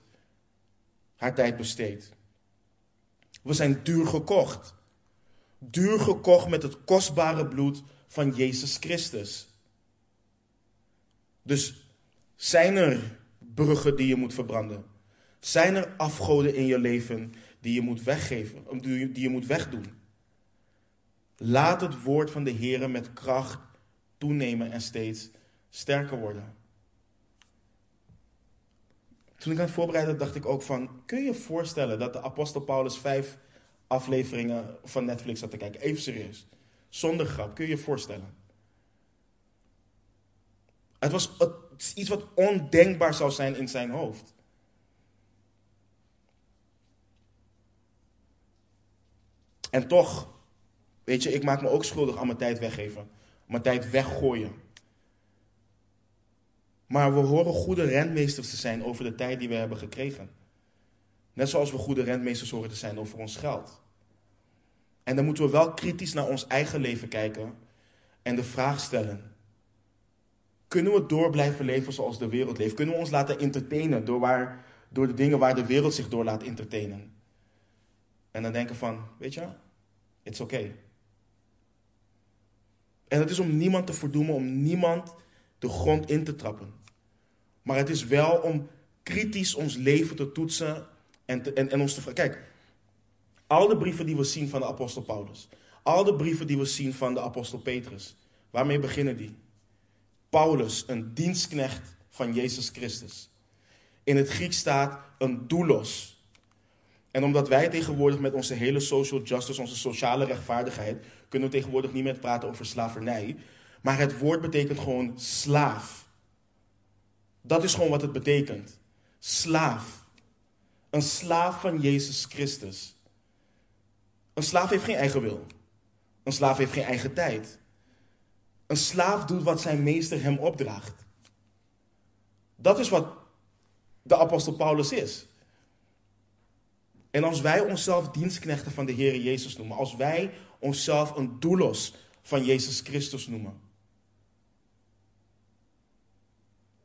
haar tijd besteedt. We zijn duur gekocht. Duur gekocht met het kostbare bloed van Jezus Christus. Dus zijn er bruggen die je moet verbranden? Zijn er afgoden in je leven die je moet weggeven, die je moet wegdoen? Laat het woord van de Heer met kracht toenemen en steeds sterker worden. Toen ik aan het voorbereiden dacht ik ook van, kun je je voorstellen dat de apostel Paulus vijf afleveringen van Netflix had te kijken? Even serieus. Zonder grap, kun je je voorstellen? Het was iets wat ondenkbaar zou zijn in zijn hoofd. En toch, weet je, ik maak me ook schuldig aan mijn tijd weggeven. Mijn tijd weggooien. Maar we horen goede rentmeesters te zijn over de tijd die we hebben gekregen. Net zoals we goede rentmeesters horen te zijn over ons geld. En dan moeten we wel kritisch naar ons eigen leven kijken en de vraag stellen: kunnen we door blijven leven zoals de wereld leeft? Kunnen we ons laten entertainen door, waar, door de dingen waar de wereld zich door laat entertainen? En dan denken van, weet je, it's okay. En het is om niemand te verdoemen, om niemand de grond in te trappen. Maar het is wel om kritisch ons leven te toetsen en, en, en ons te vragen. Kijk, al de brieven die we zien van de apostel Paulus, al de brieven die we zien van de apostel Petrus, waarmee beginnen die? Paulus, een dienstknecht van Jezus Christus. In het Grieks staat een doulos. En omdat wij tegenwoordig met onze hele social justice, onze sociale rechtvaardigheid, kunnen we tegenwoordig niet meer praten over slavernij. Maar het woord betekent gewoon slaaf. Dat is gewoon wat het betekent. Slaaf. Een slaaf van Jezus Christus. Een slaaf heeft geen eigen wil. Een slaaf heeft geen eigen tijd. Een slaaf doet wat zijn meester hem opdraagt. Dat is wat de apostel Paulus is. En als wij onszelf dienstknechten van de Heer Jezus noemen, als wij onszelf een doelos van Jezus Christus noemen,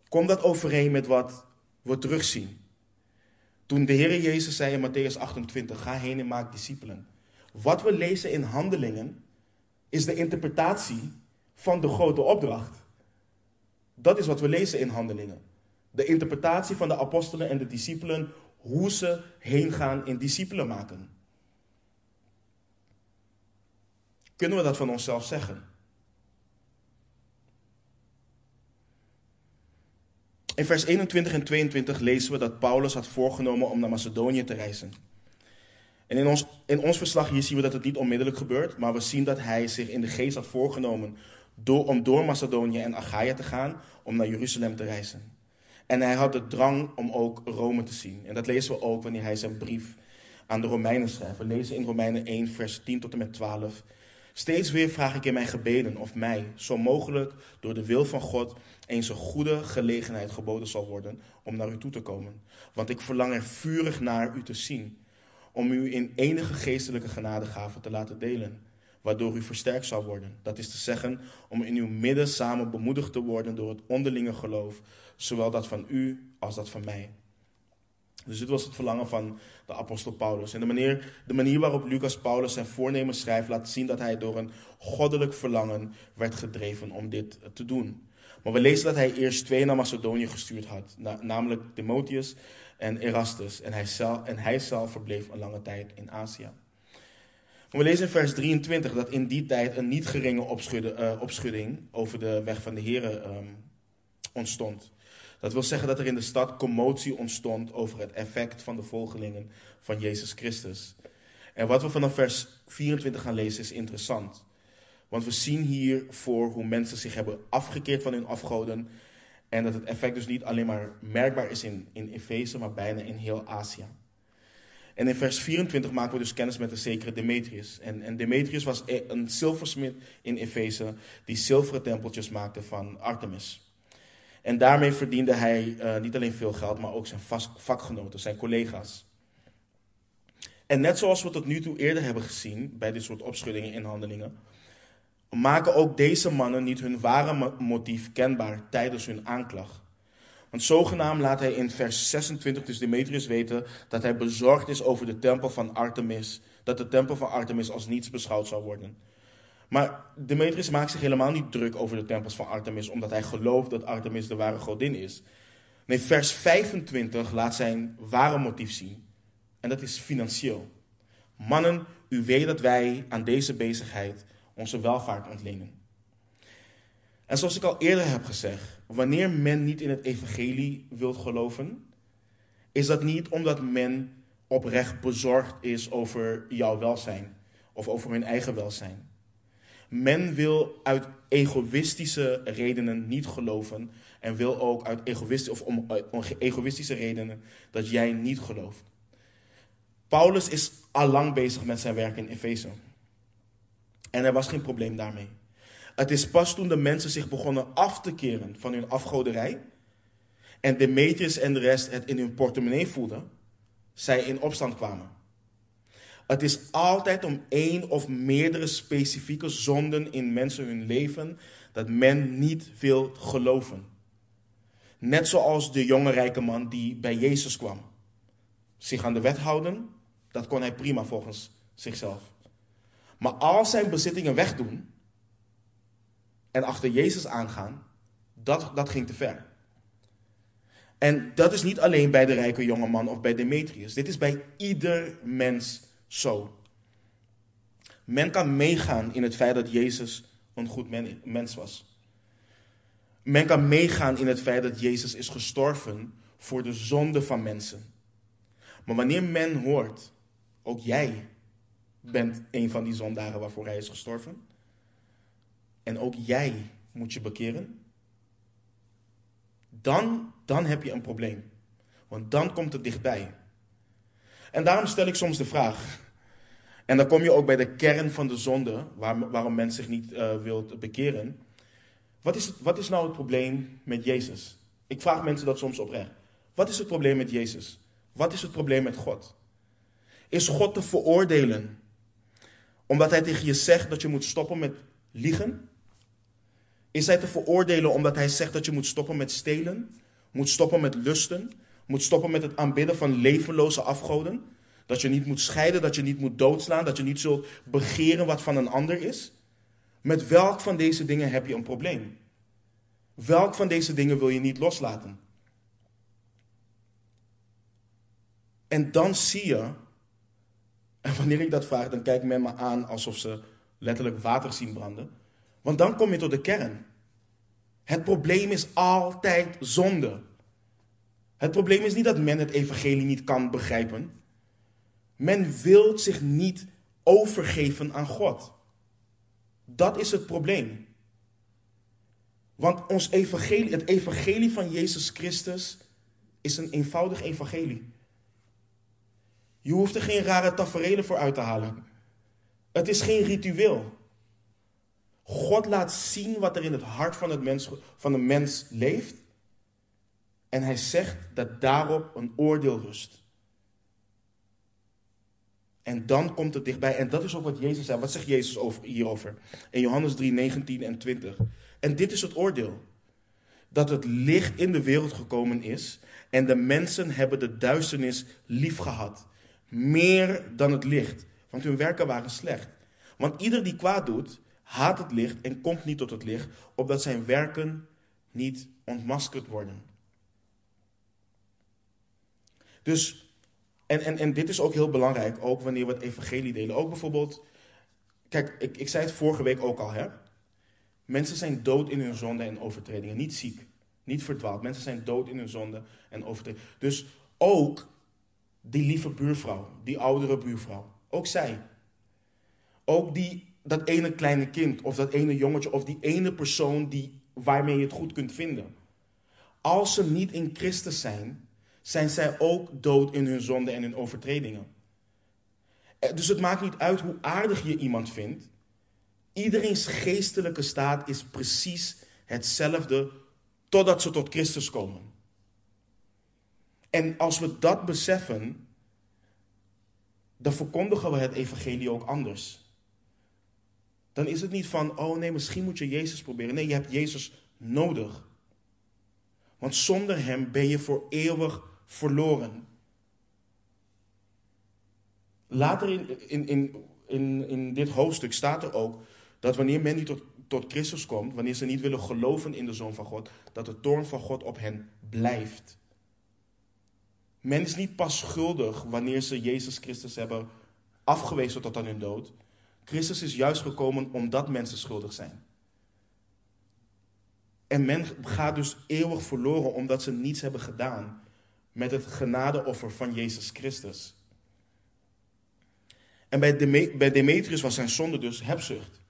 komt dat overeen met wat we terugzien. Toen de Heer Jezus zei in Matthäus 28, ga heen en maak discipelen. Wat we lezen in handelingen is de interpretatie van de grote opdracht. Dat is wat we lezen in handelingen. De interpretatie van de apostelen en de discipelen, hoe ze heen gaan in discipelen maken. Kunnen we dat van onszelf zeggen? In vers 21 en 22 lezen we dat Paulus had voorgenomen om naar Macedonië te reizen. En in ons, in ons verslag hier zien we dat het niet onmiddellijk gebeurt, maar we zien dat hij zich in de geest had voorgenomen door, om door Macedonië en Achaia te gaan, om naar Jeruzalem te reizen. En hij had de drang om ook Rome te zien. En dat lezen we ook wanneer hij zijn brief aan de Romeinen schrijft. We lezen in Romeinen 1, vers 10 tot en met 12. Steeds weer vraag ik in mijn gebeden of mij, zo mogelijk door de wil van God, eens een goede gelegenheid geboden zal worden om naar u toe te komen. Want ik verlang er vurig naar u te zien, om u in enige geestelijke genadegaven te laten delen, waardoor u versterkt zal worden. Dat is te zeggen, om in uw midden samen bemoedigd te worden door het onderlinge geloof, zowel dat van u als dat van mij. Dus dit was het verlangen van de apostel Paulus. En de manier, de manier waarop Lucas Paulus zijn voornemen schrijft, laat zien dat hij door een goddelijk verlangen werd gedreven om dit te doen. Maar we lezen dat hij eerst twee naar Macedonië gestuurd had, namelijk Timotheus en Erastus. En hij, zelf, en hij zelf verbleef een lange tijd in Azië. we lezen in vers 23 dat in die tijd een niet geringe uh, opschudding over de weg van de Heren um, ontstond. Dat wil zeggen dat er in de stad commotie ontstond over het effect van de volgelingen van Jezus Christus. En wat we vanaf vers 24 gaan lezen is interessant. Want we zien hier voor hoe mensen zich hebben afgekeerd van hun afgoden. En dat het effect dus niet alleen maar merkbaar is in, in Efeze, maar bijna in heel Azië. En in vers 24 maken we dus kennis met de zekere Demetrius. En, en Demetrius was e- een zilversmid in Efeze die zilveren tempeltjes maakte van Artemis. En daarmee verdiende hij uh, niet alleen veel geld, maar ook zijn vakgenoten, zijn collega's. En net zoals we tot nu toe eerder hebben gezien bij dit soort opschuddingen en handelingen, maken ook deze mannen niet hun ware motief kenbaar tijdens hun aanklacht. Want zogenaamd laat hij in vers 26 dus Demetrius weten dat hij bezorgd is over de tempel van Artemis, dat de tempel van Artemis als niets beschouwd zou worden. Maar Demetrius maakt zich helemaal niet druk over de tempels van Artemis, omdat hij gelooft dat Artemis de ware godin is. Nee, vers 25 laat zijn ware motief zien. En dat is financieel. Mannen, u weet dat wij aan deze bezigheid onze welvaart ontlenen. En zoals ik al eerder heb gezegd, wanneer men niet in het evangelie wilt geloven, is dat niet omdat men oprecht bezorgd is over jouw welzijn of over hun eigen welzijn. Men wil uit egoïstische redenen niet geloven en wil ook uit egoïstische, of om, egoïstische redenen dat jij niet gelooft. Paulus is al lang bezig met zijn werk in Efeze. En er was geen probleem daarmee. Het is pas toen de mensen zich begonnen af te keren van hun afgoderij en Demetrius en de rest het in hun portemonnee voelden, zij in opstand kwamen. Het is altijd om één of meerdere specifieke zonden in mensen hun leven dat men niet wil geloven. Net zoals de jonge rijke man die bij Jezus kwam. Zich aan de wet houden, dat kon hij prima volgens zichzelf. Maar al zijn bezittingen wegdoen en achter Jezus aangaan, dat, dat ging te ver. En dat is niet alleen bij de rijke jongeman of bij Demetrius. Dit is bij ieder mens zo. Men kan meegaan in het feit dat Jezus een goed mens was. Men kan meegaan in het feit dat Jezus is gestorven voor de zonde van mensen. Maar wanneer men hoort, ook jij bent een van die zondaren waarvoor hij is gestorven. En ook jij moet je bekeren. Dan, dan heb je een probleem. Want dan komt het dichtbij. En daarom stel ik soms de vraag. En dan kom je ook bij de kern van de zonde, waar, waarom men zich niet uh, wil bekeren. Wat is, wat is nou het probleem met Jezus? Ik vraag mensen dat soms oprecht. Wat is het probleem met Jezus? Wat is het probleem met God? Is God te veroordelen omdat hij tegen je zegt dat je moet stoppen met liegen? Is hij te veroordelen omdat hij zegt dat je moet stoppen met stelen? Moet stoppen met lusten? Moet stoppen met het aanbidden van levenloze afgoden? Dat je niet moet scheiden, dat je niet moet doodslaan, dat je niet zult begeren wat van een ander is? Met welk van deze dingen heb je een probleem? Welk van deze dingen wil je niet loslaten? En dan zie je, en wanneer ik dat vraag, dan kijkt men me aan alsof ze letterlijk water zien branden. Want dan kom je tot de kern. Het probleem is altijd zonde. Het probleem is niet dat men het evangelie niet kan begrijpen. Men wil zich niet overgeven aan God. Dat is het probleem. Want ons evangelie, het evangelie van Jezus Christus is een eenvoudig evangelie. Je hoeft er geen rare tafereelen voor uit te halen. Het is geen ritueel. God laat zien wat er in het hart van, het mens, van de mens leeft. En hij zegt dat daarop een oordeel rust. En dan komt het dichtbij. En dat is ook wat Jezus zei. Wat zegt Jezus over, hierover? In Johannes 3, 19 en 20. En dit is het oordeel. Dat het licht in de wereld gekomen is. En de mensen hebben de duisternis lief gehad. Meer dan het licht. Want hun werken waren slecht. Want ieder die kwaad doet, haat het licht en komt niet tot het licht, opdat zijn werken niet ontmaskerd worden. Dus, en, en, en dit is ook heel belangrijk, ook wanneer we het evangelie delen. Ook bijvoorbeeld, kijk, ik, ik zei het vorige week ook al, hè. Mensen zijn dood in hun zonde en overtredingen, niet ziek, niet verdwaald. Mensen zijn dood in hun zonde en overtredingen. Dus ook die lieve buurvrouw, die oudere buurvrouw, ook zij. Ook die dat ene kleine kind of dat ene jongetje of die ene persoon die, waarmee je het goed kunt vinden. Als ze niet in Christus zijn, zijn zij ook dood in hun zonde en hun overtredingen. Eh, dus het maakt niet uit hoe aardig je iemand vindt. Iedereen's geestelijke staat is precies hetzelfde totdat ze tot Christus komen. En als we dat beseffen, dan verkondigen we het evangelie ook anders dan is het niet van, oh nee, misschien moet je Jezus proberen. Nee, je hebt Jezus nodig. Want zonder Hem ben je voor eeuwig verloren. Later in, in, in, in, in dit hoofdstuk staat er ook dat wanneer men niet tot, tot Christus komt, wanneer ze niet willen geloven in de Zoon van God, dat de toorn van God op hen blijft. Men is niet pas schuldig wanneer ze Jezus Christus hebben afgewezen tot aan hun dood. Christus is juist gekomen omdat mensen schuldig zijn. En men gaat dus eeuwig verloren omdat ze niets hebben gedaan met het genadeoffer van Jezus Christus. En bij, Demetrius was zijn zonde dus hebzucht.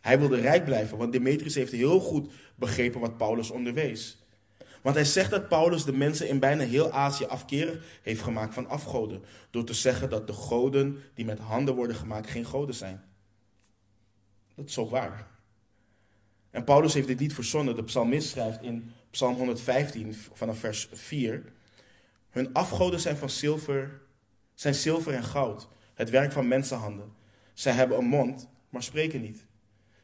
Hij wilde rijk blijven, want Demetrius heeft heel goed begrepen wat Paulus onderwees. Want hij zegt dat Paulus de mensen in bijna heel Azië afkerig heeft gemaakt van afgoden. Door te zeggen dat de goden die met handen worden gemaakt geen goden zijn. Dat is ook waar. En Paulus heeft dit niet verzonnen. De psalmist schrijft in Psalm 115 vanaf vers 4. Hun afgoden zijn van zilver, zijn zilver en goud, het werk van mensenhanden. Zij hebben een mond, maar spreken niet.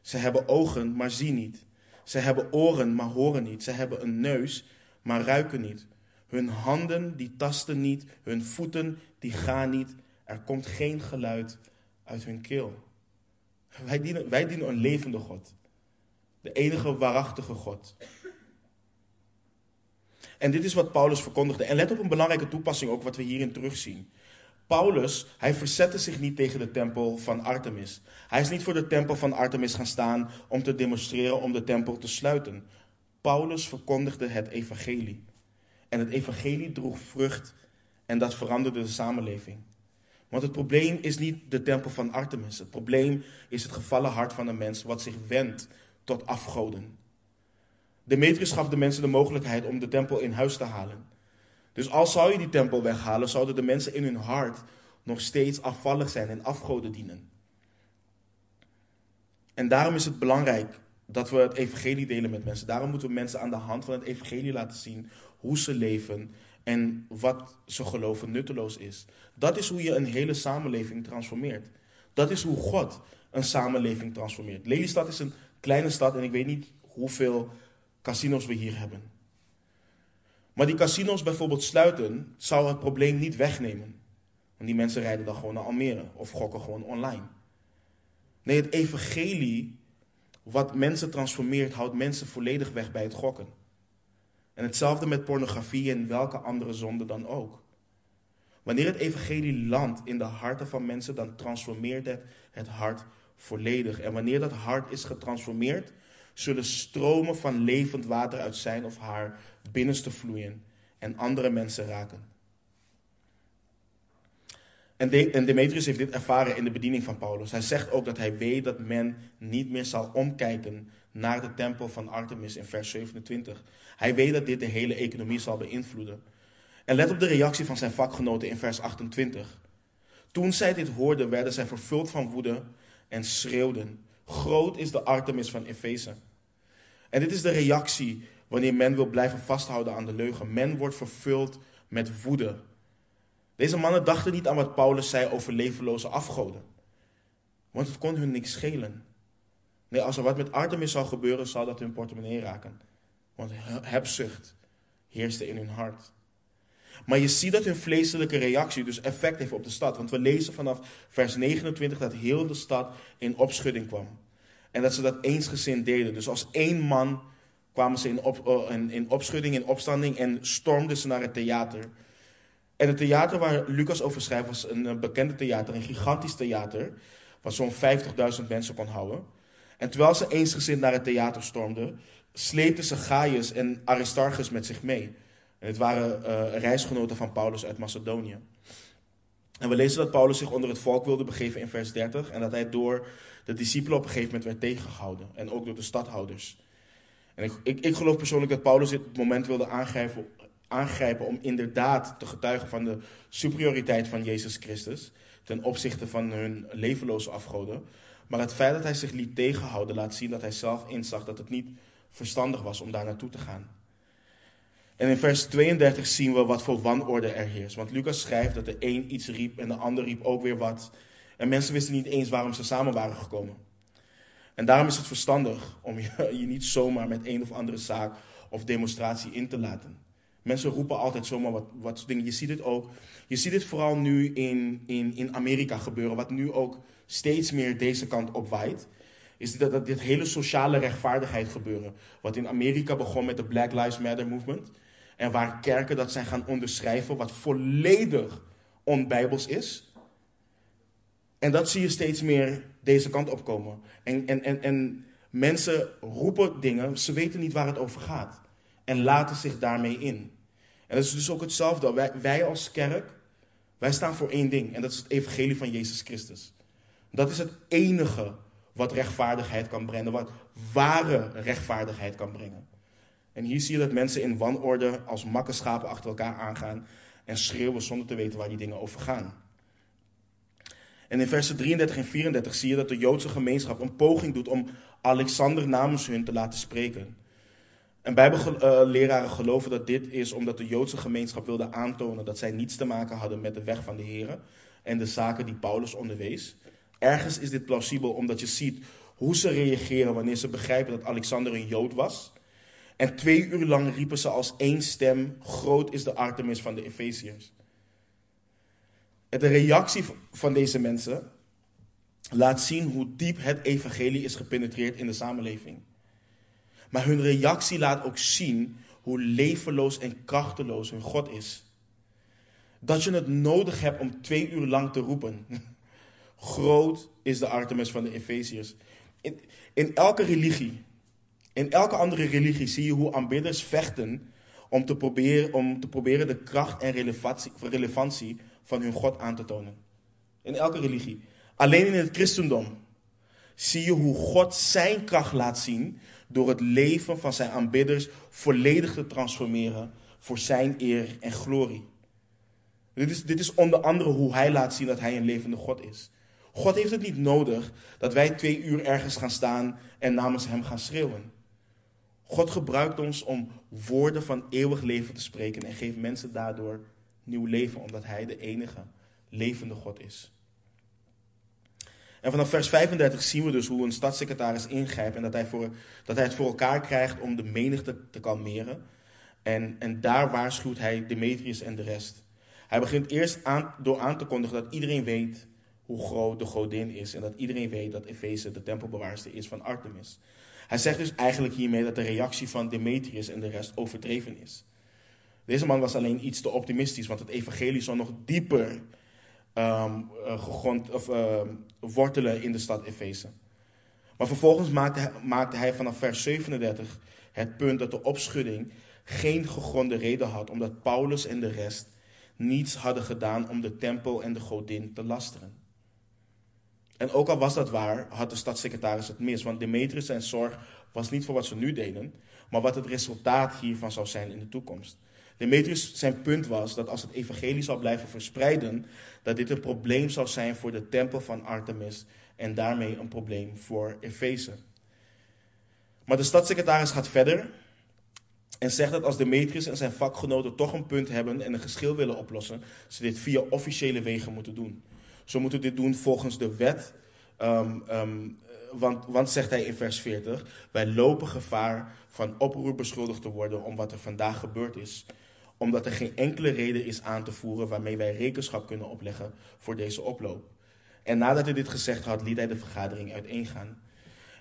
Ze hebben ogen, maar zien niet. Ze hebben oren, maar horen niet. Ze hebben een neus, maar ruiken niet. Hun handen, die tasten niet. Hun voeten, die gaan niet. Er komt geen geluid uit hun keel. Wij dienen, wij dienen een levende God. De enige waarachtige God. En dit is wat Paulus verkondigde. En let op een belangrijke toepassing ook wat we hierin terugzien. Paulus, hij verzette zich niet tegen de tempel van Artemis. Hij is niet voor de tempel van Artemis gaan staan om te demonstreren om de tempel te sluiten. Paulus verkondigde het evangelie. En het evangelie droeg vrucht en dat veranderde de samenleving. Want het probleem is niet de tempel van Artemis. Het probleem is het gevallen hart van de mens wat zich wendt tot afgoden. Demetrius gaf de mensen de mogelijkheid om de tempel in huis te halen. Dus als zou je die tempel weghalen, zouden de mensen in hun hart nog steeds afvallig zijn en afgoden dienen. En daarom is het belangrijk dat we het evangelie delen met mensen. Daarom moeten we mensen aan de hand van het evangelie laten zien hoe ze leven en wat ze geloven nutteloos is. Dat is hoe je een hele samenleving transformeert. Dat is hoe God een samenleving transformeert. Lelystad is een kleine stad en ik weet niet hoeveel casinos we hier hebben. Maar die casinos bijvoorbeeld sluiten, zou het probleem niet wegnemen. Want die mensen rijden dan gewoon naar Almere of gokken gewoon online. Nee, het evangelie, wat mensen transformeert, houdt mensen volledig weg bij het gokken. En hetzelfde met pornografie en welke andere zonde dan ook. Wanneer het evangelie landt in de harten van mensen, dan transformeert het het hart volledig. En wanneer dat hart is getransformeerd, zullen stromen van levend water uit zijn of haar binnenste vloeien en andere mensen raken. En, Demetrius heeft dit ervaren in de bediening van Paulus. Hij zegt ook dat hij weet dat men niet meer zal omkijken naar de tempel van Artemis in vers 27. Hij weet dat dit de hele economie zal beïnvloeden. En let op de reactie van zijn vakgenoten in vers 28. Toen zij dit hoorden, werden zij vervuld van woede en schreeuwden: Groot is de Artemis van Efeze. En dit is de reactie wanneer men wil blijven vasthouden aan de leugen. Men wordt vervuld met woede. Deze mannen dachten niet aan wat Paulus zei over levenloze afgoden. Want het kon hun niks schelen. Nee, als er wat met Artemis zou gebeuren, zou dat hun portemonnee raken. Want hebzucht heerste in hun hart. Maar je ziet dat hun vleeselijke reactie dus effect heeft op de stad. Want we lezen vanaf vers 29 dat heel de stad in opschudding kwam. En dat ze dat eensgezind deden. Dus als één man kwamen ze in, op, uh, in, in opschudding, in opstanding en stormden ze naar het theater. En het theater waar Lucas over schrijft was een, een bekende theater, een gigantisch theater. Wat zo'n 50.000 mensen kon houden. En terwijl ze eensgezind naar het theater stormden, sleepten ze Gaius en Aristarchus met zich mee. En het waren uh, reisgenoten van Paulus uit Macedonië. En we lezen dat Paulus zich onder het volk wilde begeven in vers 30. En dat hij door de discipelen op een gegeven moment werd tegengehouden. En ook door de stadhouders. En ik, ik, ik geloof persoonlijk dat Paulus dit moment wilde aangrijpen, aangrijpen om inderdaad te getuigen van de superioriteit van Jezus Christus. Ten opzichte van hun levenloze afgoden. Maar het feit dat hij zich liet tegenhouden laat zien dat hij zelf inzag dat het niet verstandig was om daar naartoe te gaan. En in vers 32 zien we wat voor wanorde er heerst. Want Lucas schrijft dat de een iets riep en de ander riep ook weer wat. En mensen wisten niet eens waarom ze samen waren gekomen. En daarom is het verstandig om je, je niet zomaar met een of andere zaak of demonstratie in te laten. Mensen roepen altijd zomaar wat, wat dingen. Je ziet het ook. Je ziet het vooral nu in, in, in Amerika gebeuren, wat nu ook steeds meer deze kant opwaait. Is dat, dat dit hele sociale rechtvaardigheid gebeuren. Wat in Amerika begon met de Black Lives Matter movement. En waar kerken dat zijn gaan onderschrijven, wat volledig onbijbels is. En dat zie je steeds meer deze kant opkomen. En, en, en, en mensen roepen dingen, ze weten niet waar het over gaat. En laten zich daarmee in. En dat is dus ook hetzelfde. Wij, wij als kerk, wij staan voor één ding. En dat is het evangelie van Jezus Christus. Dat is het enige wat rechtvaardigheid kan brengen. Wat ware rechtvaardigheid kan brengen. En hier zie je dat mensen in wanorde als makkenschapen achter elkaar aangaan en schreeuwen zonder te weten waar die dingen over gaan. En in versen 33 en 34 zie je dat de Joodse gemeenschap een poging doet om Alexander namens hun te laten spreken. En Bijbelleraren geloven dat dit is omdat de Joodse gemeenschap wilde aantonen dat zij niets te maken hadden met de weg van de Heer en de zaken die Paulus onderwees. Ergens is dit plausibel omdat je ziet hoe ze reageren wanneer ze begrijpen dat Alexander een Jood was. En twee uur lang riepen ze als één stem: Groot is de Artemis van de Efeziërs. De reactie van deze mensen laat zien hoe diep het evangelie is gepenetreerd in de samenleving. Maar hun reactie laat ook zien hoe levenloos en krachteloos hun God is. Dat je het nodig hebt om twee uur lang te roepen. (laughs) Groot is de Artemis van de Efeziërs. In, in elke religie, in elke andere religie zie je hoe aanbidders vechten om te proberen, om te proberen de kracht en relevantie, van hun God aan te tonen. In elke religie. Alleen in het christendom zie je hoe God zijn kracht laat zien door het leven van zijn aanbidders volledig te transformeren voor zijn eer en glorie. Dit is, dit is onder andere hoe hij laat zien dat hij een levende God is. God heeft het niet nodig dat wij twee uur ergens gaan staan en namens hem gaan schreeuwen. God gebruikt ons om woorden van eeuwig leven te spreken en geeft mensen daardoor nieuw leven, omdat hij de enige levende God is. En vanaf vers 35 zien we dus hoe een stadssecretaris ingrijpt en dat hij, voor, dat hij het voor elkaar krijgt om de menigte te kalmeren. En, en daar waarschuwt hij Demetrius en de rest. Hij begint eerst aan, door aan te kondigen dat iedereen weet hoe groot de godin is en dat iedereen weet dat Efeze de tempelbewaarster is van Artemis. Hij zegt dus eigenlijk hiermee dat de reactie van Demetrius en de rest overdreven is. Deze man was alleen iets te optimistisch, want het evangelie zou nog dieper um, gegrond, of, uh, wortelen in de stad Efeze. Maar vervolgens maakte hij, maakte hij vanaf vers 37 het punt dat de opschudding geen gegronde reden had, omdat Paulus en de rest niets hadden gedaan om de tempel en de godin te lasteren. En ook al was dat waar, had de stadssecretaris het mis, want Demetrius zijn zorg was niet voor wat ze nu deden, maar wat het resultaat hiervan zou zijn in de toekomst. Demetrius zijn punt was dat als het evangelie zou blijven verspreiden, dat dit een probleem zou zijn voor de tempel van Artemis en daarmee een probleem voor Efeze. Maar de stadssecretaris gaat verder en zegt dat als Demetrius en zijn vakgenoten toch een punt hebben en een geschil willen oplossen, ze dit via officiële wegen moeten doen. Ze moeten dit doen volgens de wet, um, um, want, want zegt hij in vers 40, wij lopen gevaar van oproer beschuldigd te worden om wat er vandaag gebeurd is omdat er geen enkele reden is aan te voeren waarmee wij rekenschap kunnen opleggen voor deze oploop. En nadat hij dit gezegd had, liet hij de vergadering uiteengaan.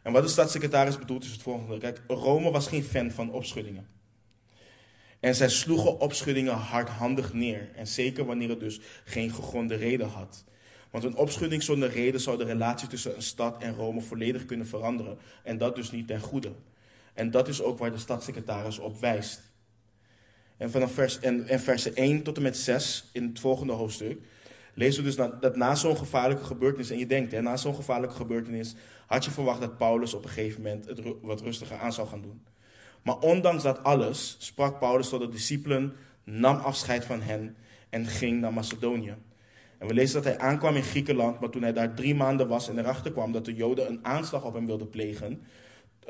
En wat de stadssecretaris bedoelt is het volgende. Kijk, Rome was geen fan van opschuddingen. En zij sloegen opschuddingen hardhandig neer. En zeker wanneer het dus geen gegronde reden had. Want een opschudding zonder reden zou de relatie tussen een stad en Rome volledig kunnen veranderen. En dat dus niet ten goede. En dat is ook waar de stadssecretaris op wijst. En vanaf vers, en, en versen 1 tot en met 6 in het volgende hoofdstuk lezen we dus dat na zo'n gevaarlijke gebeurtenis, en je denkt, hè, na zo'n gevaarlijke gebeurtenis had je verwacht dat Paulus op een gegeven moment het wat rustiger aan zou gaan doen. Maar ondanks dat alles sprak Paulus tot de discipelen, nam afscheid van hen en ging naar Macedonië. En we lezen dat hij aankwam in Griekenland, maar toen hij daar drie maanden was en erachter kwam dat de Joden een aanslag op hem wilden plegen,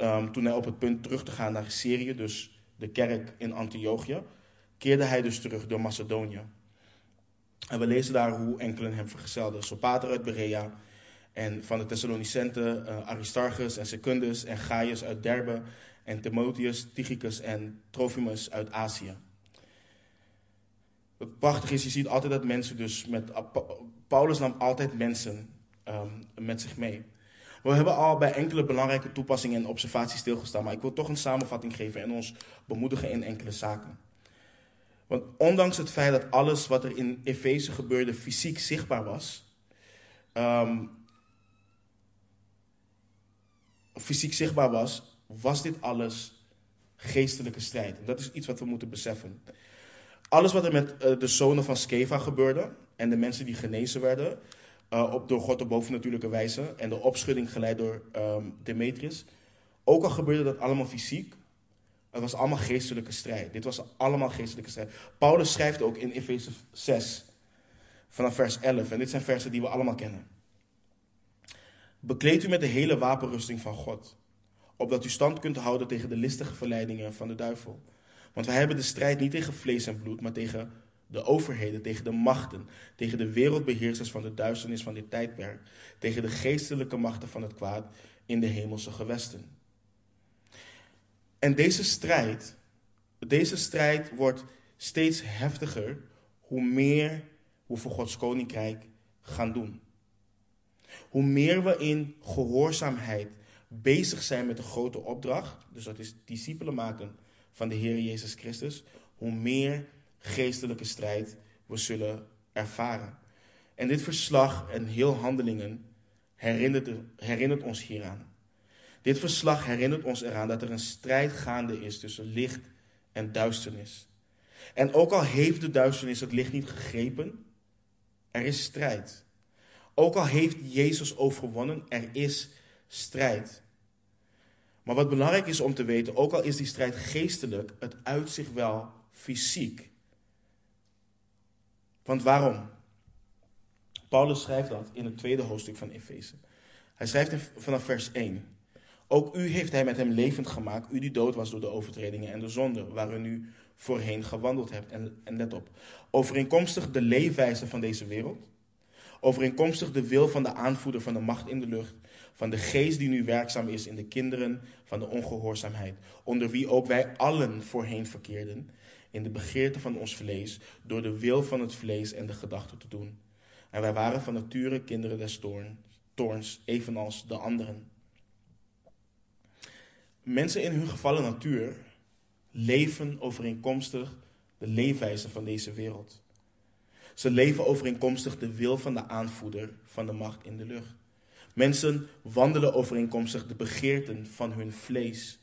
um, toen hij op het punt terug te gaan naar Syrië, dus de kerk in Antiochië, keerde hij dus terug door Macedonië. En we lezen daar hoe enkelen hem vergezelden. Sopater uit Berea en van de Thessalonicenten uh, Aristarchus en Secundus en Gaius uit Derbe en Timotheus, Tychicus en Trophimus uit Azië. Het prachtige is, je ziet altijd dat mensen dus met... Paulus nam altijd mensen um, met zich mee. We hebben al bij enkele belangrijke toepassingen en observaties stilgestaan, maar ik wil toch een samenvatting geven en ons bemoedigen in enkele zaken. Want ondanks het feit dat alles wat er in Efeze gebeurde fysiek zichtbaar was, um, fysiek zichtbaar was, was dit alles geestelijke strijd. En dat is iets wat we moeten beseffen. Alles wat er met uh, de zonen van Skeva gebeurde en de mensen die genezen werden, uh, op, door God op bovennatuurlijke wijze, en de opschudding geleid door um, Demetrius, ook al gebeurde dat allemaal fysiek, het was allemaal geestelijke strijd. Dit was allemaal geestelijke strijd. Paulus schrijft ook in Efeze 6, vanaf vers 11. En dit zijn versen die we allemaal kennen. Bekleed u met de hele wapenrusting van God, opdat u stand kunt houden tegen de listige verleidingen van de duivel. Want wij hebben de strijd niet tegen vlees en bloed, maar tegen de overheden, tegen de machten, tegen de wereldbeheersers van de duisternis van dit tijdperk, tegen de geestelijke machten van het kwaad in de hemelse gewesten. En deze strijd, deze strijd wordt steeds heftiger hoe meer we voor Gods koninkrijk gaan doen. Hoe meer we in gehoorzaamheid bezig zijn met de grote opdracht, dus dat is discipelen maken van de Heer Jezus Christus, hoe meer geestelijke strijd we zullen ervaren. En dit verslag en heel handelingen herinnert, herinnert ons hieraan. Dit verslag herinnert ons eraan dat er een strijd gaande is tussen licht en duisternis. En ook al heeft de duisternis het licht niet gegrepen, er is strijd. Ook al heeft Jezus overwonnen, er is strijd. Maar wat belangrijk is om te weten, ook al is die strijd geestelijk, het uit zich wel fysiek. Want waarom? Paulus schrijft dat in het tweede hoofdstuk van Efeze. Hij schrijft vanaf vers 1. Ook u heeft hij met hem levend gemaakt, u die dood was door de overtredingen en de zonden, waar u nu voorheen gewandeld hebt. En, en let op, overeenkomstig de leefwijze van deze wereld, overeenkomstig de wil van de aanvoerder van de macht in de lucht, van de geest die nu werkzaam is in de kinderen van de ongehoorzaamheid, onder wie ook wij allen voorheen verkeerden, in de begeerte van ons vlees, door de wil van het vlees en de gedachten te doen. En wij waren van nature kinderen des toorns, evenals de anderen. Mensen in hun gevallen natuur leven overeenkomstig de leefwijze van deze wereld. Ze leven overeenkomstig de wil van de aanvoerder van de macht in de lucht. Mensen wandelen overeenkomstig de begeerten van hun vlees.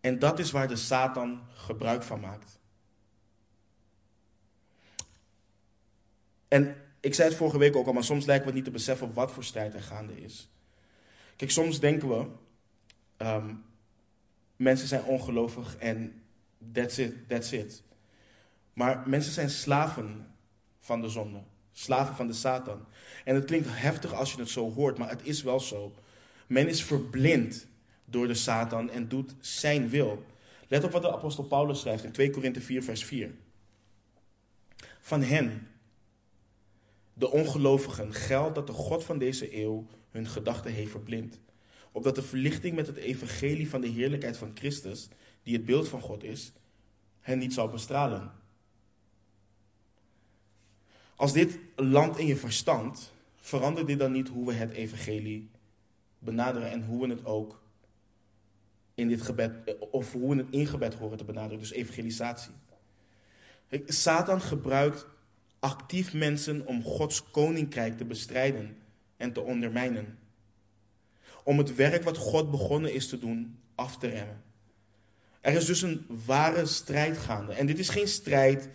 En dat is waar de Satan gebruik van maakt. En ik zei het vorige week ook al, maar soms lijken we niet te beseffen wat voor strijd er gaande is. Kijk, soms denken we, ehm, mensen zijn ongelovig en that's it, that's it. Maar mensen zijn slaven van de zonde, slaven van de Satan. En het klinkt heftig als je het zo hoort, maar het is wel zo. Men is verblind door de Satan en doet zijn wil. Let op wat de apostel Paulus schrijft in 2 Korinthe 4, vers 4. Van hen, de ongelovigen, geldt dat de God van deze eeuw hun gedachten heeft verblind. Opdat de verlichting met het evangelie van de heerlijkheid van Christus, die het beeld van God is, hen niet zal bestralen. Als dit landt in je verstand, verandert dit dan niet hoe we het evangelie benaderen en hoe we het ook in dit gebed, of hoe we het in gebed horen te benaderen, dus evangelisatie. Satan gebruikt actief mensen om Gods koninkrijk te bestrijden en te ondermijnen. Om het werk wat God begonnen is te doen af te remmen. Er is dus een ware strijd gaande. En dit is geen strijd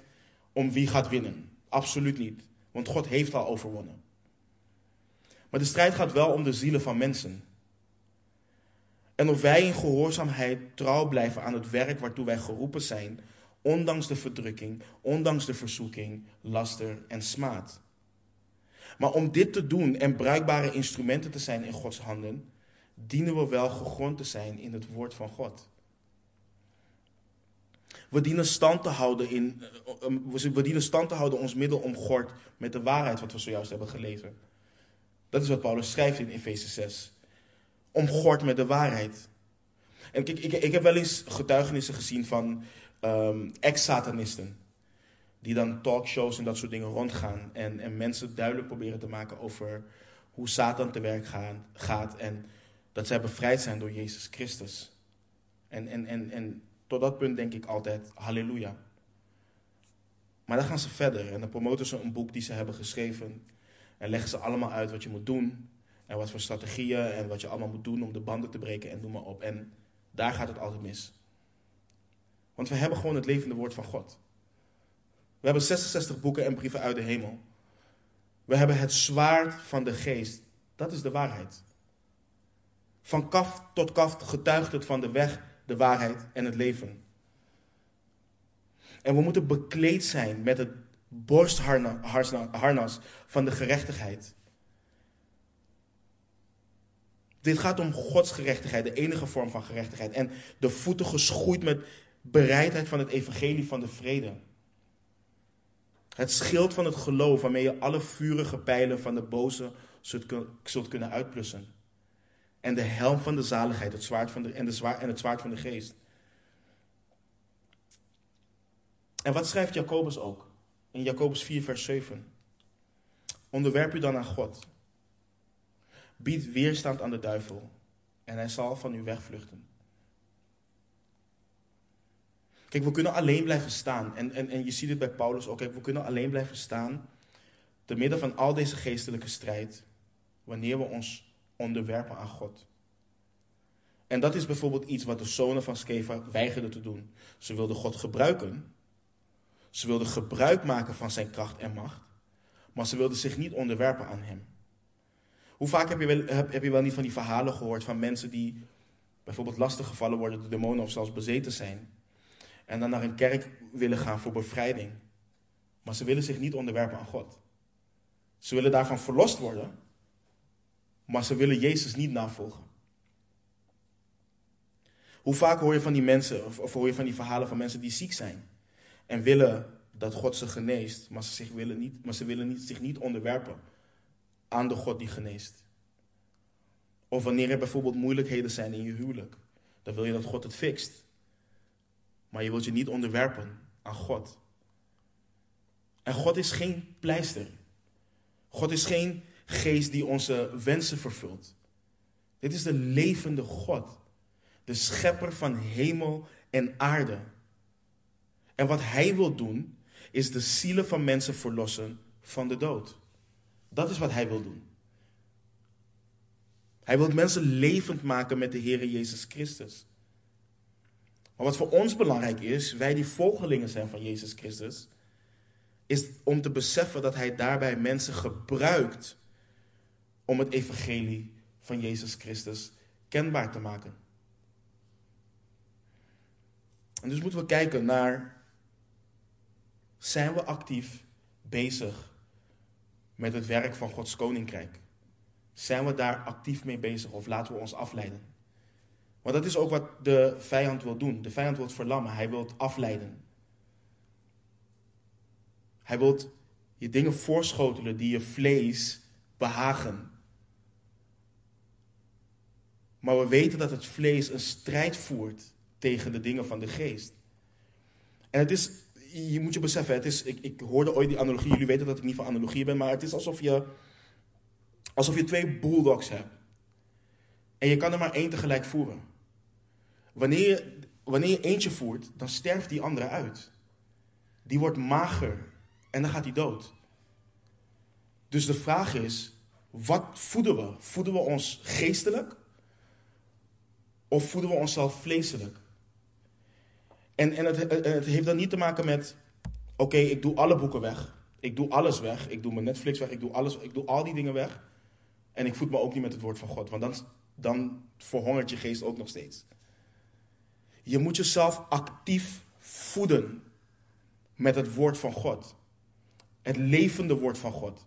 om wie gaat winnen. Absoluut niet. Want God heeft al overwonnen. Maar de strijd gaat wel om de zielen van mensen. En of wij in gehoorzaamheid trouw blijven aan het werk waartoe wij geroepen zijn, ondanks de verdrukking, ondanks de verzoeking, laster en smaad. Maar om dit te doen en bruikbare instrumenten te zijn in Gods handen, dienen we wel gegrond te zijn in het woord van God. We dienen stand te houden, in, eh, we dienen stand te houden ons middel omgord met de waarheid wat we zojuist hebben gelezen. Dat is wat Paulus schrijft in Efeze 6. Omgord met de waarheid. En kijk, ik, ik heb wel eens getuigenissen gezien van um, ex-satanisten. Die dan talkshows en dat soort dingen rondgaan. En, en mensen duidelijk proberen te maken over hoe Satan te werk gaat. En dat zij bevrijd zijn door Jezus Christus. En, en, en, en tot dat punt denk ik altijd, halleluja. Maar dan gaan ze verder en dan promoten ze een boek die ze hebben geschreven. En leggen ze allemaal uit wat je moet doen. En wat voor strategieën en wat je allemaal moet doen om de banden te breken en noem maar op. En daar gaat het altijd mis. Want we hebben gewoon het levende woord van God. We hebben 66 boeken en brieven uit de hemel. We hebben het zwaard van de geest. Dat is de waarheid. Van kaf tot kaf getuigt het van de weg, de waarheid en het leven. En we moeten bekleed zijn met het borstharnas van de gerechtigheid. Dit gaat om Gods gerechtigheid, de enige vorm van gerechtigheid. En de voeten geschoeid met bereidheid van het evangelie van de vrede. Het schild van het geloof waarmee je alle vurige pijlen van de boze zult kunnen uitplussen. En de helm van de zaligheid het zwaard van de, en, de zwaard, en het zwaard van de geest. En wat schrijft Jacobus ook? In Jacobus 4, vers 7. Onderwerp u dan aan God. Bied weerstand aan de duivel en hij zal van u wegvluchten. Kijk, we kunnen alleen blijven staan. En, en, en je ziet het bij Paulus ook. Kijk, we kunnen alleen blijven staan. Te midden van al deze geestelijke strijd. Wanneer we ons onderwerpen aan God. En dat is bijvoorbeeld iets wat de zonen van Skeva weigerden te doen. Ze wilden God gebruiken. Ze wilden gebruik maken van zijn kracht en macht. Maar ze wilden zich niet onderwerpen aan hem. Hoe vaak heb je, wel, heb, heb je wel niet van die verhalen gehoord van mensen die bijvoorbeeld lastig gevallen worden door demonen of zelfs bezeten zijn. En dan naar een kerk willen gaan voor bevrijding. Maar ze willen zich niet onderwerpen aan God. Ze willen daarvan verlost worden, maar ze willen Jezus niet navolgen. Hoe vaak hoor je van die mensen, of, hoor je van die verhalen van mensen die ziek zijn en willen dat God ze geneest, maar ze, zich willen niet, maar ze willen niet, zich niet onderwerpen aan de God die geneest. Of wanneer er bijvoorbeeld moeilijkheden zijn in je huwelijk, dan wil je dat God het fixt. Maar je wilt je niet onderwerpen aan God. En God is geen pleister. God is geen geest die onze wensen vervult. Dit is de levende God. De schepper van hemel en aarde. En wat hij wil doen, is de zielen van mensen verlossen van de dood. Dat is wat hij wil doen. Hij wil mensen levend maken met de Heer Jezus Christus. Maar wat voor ons belangrijk is, wij die volgelingen zijn van Jezus Christus, is om te beseffen dat Hij daarbij mensen gebruikt om het evangelie van Jezus Christus kenbaar te maken. En dus moeten we kijken naar, zijn we actief bezig met het werk van Gods koninkrijk? Zijn we daar actief mee bezig of laten we ons afleiden? Want dat is ook wat de vijand wil doen. De vijand wil verlammen, hij wil afleiden. Hij wil je dingen voorschotelen die je vlees behagen. Maar we weten dat het vlees een strijd voert tegen de dingen van de geest. En het is, je moet je beseffen, het is, ik, ik hoorde ooit die analogie, jullie weten dat ik niet van analogie ben, maar het is alsof je, alsof je twee bulldogs hebt. En je kan er maar één tegelijk voeren. Wanneer je, wanneer je eentje voert, dan sterft die andere uit. Die wordt mager en dan gaat hij dood. Dus de vraag is, wat voeden we? Voeden we ons geestelijk? Of voeden we onszelf vleeselijk? En, en het, het heeft dan niet te maken met, oké, ik doe alle boeken weg. Ik doe alles weg. Ik doe mijn Netflix weg. Ik doe, alles, ik doe al die dingen weg. En ik voed me ook niet met het woord van God. Want dan, dan verhongert je geest ook nog steeds. Je moet jezelf actief voeden met het woord van God. Het levende woord van God.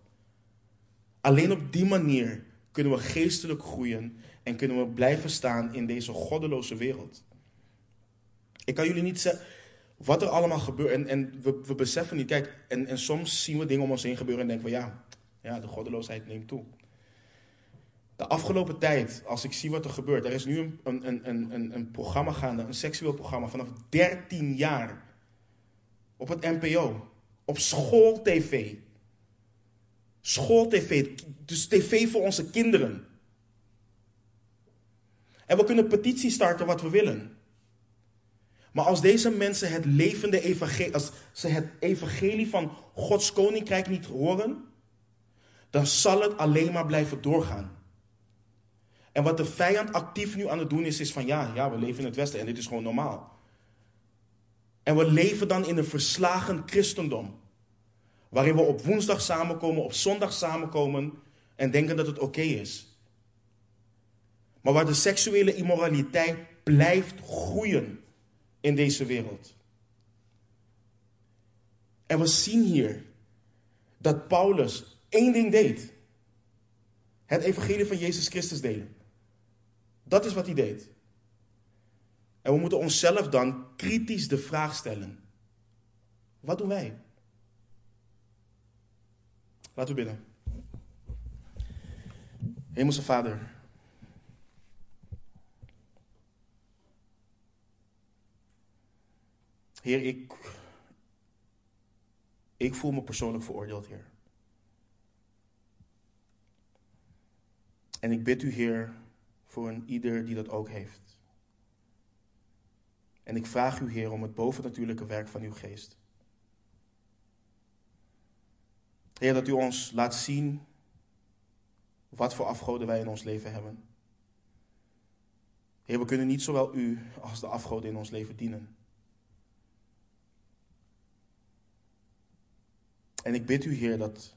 Alleen op die manier kunnen we geestelijk groeien en kunnen we blijven staan in deze goddeloze wereld. Ik kan jullie niet zeggen wat er allemaal gebeurt. En, en we, we beseffen niet, kijk, en, en soms zien we dingen om ons heen gebeuren en denken we, ja, ja, de goddeloosheid neemt toe. De afgelopen tijd, als ik zie wat er gebeurt, er is nu een, een, een, een, een programma gaande, een seksueel programma vanaf 13 jaar. Op het NPO. Op schooltv. Schooltv. Dus tv voor onze kinderen. En we kunnen petities starten wat we willen. Maar als deze mensen het levende evangelie, als ze het evangelie van Gods koninkrijk niet horen, dan zal het alleen maar blijven doorgaan. En wat de vijand actief nu aan het doen is, is van ja, ja, we leven in het Westen en dit is gewoon normaal. En we leven dan in een verslagen christendom. Waarin we op woensdag samenkomen, op zondag samenkomen en denken dat het oké is. Maar waar de seksuele immoraliteit blijft groeien in deze wereld. En we zien hier dat Paulus één ding deed. Het evangelie van Jezus Christus delen. Dat is wat hij deed. En we moeten onszelf dan kritisch de vraag stellen. Wat doen wij? Laten we bidden. Hemelse Vader. Heer, ik, ik voel me persoonlijk veroordeeld, Heer. En ik bid u, Heer, voor een ieder die dat ook heeft. En ik vraag u, Heer, om het bovennatuurlijke werk van uw geest. Heer, dat u ons laat zien wat voor afgoden wij in ons leven hebben. Heer, we kunnen niet zowel u als de afgoden in ons leven dienen. En ik bid u, Heer, dat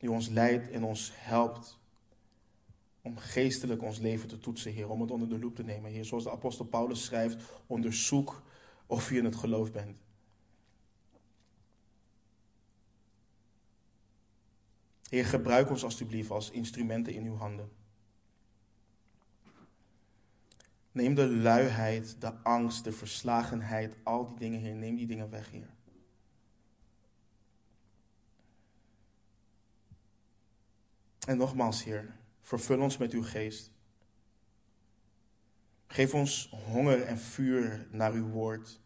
u ons leidt en ons helpt om geestelijk ons leven te toetsen, Heer, om het onder de loep te nemen, Heer. Zoals de apostel Paulus schrijft, onderzoek of u in het geloof bent. Heer, gebruik ons alstublieft als instrumenten in uw handen. Neem de luiheid, de angst, de verslagenheid, al die dingen, Heer. Neem die dingen weg, Heer. En nogmaals, Heer, vervul ons met uw geest. Geef ons honger en vuur naar uw woord.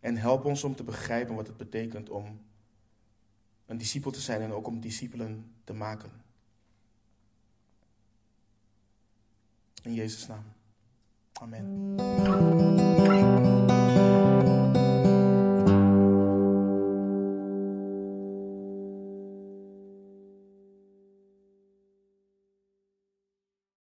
En help ons om te begrijpen wat het betekent om een discipel te zijn en ook om discipelen te maken. In Jezus' naam. Amen.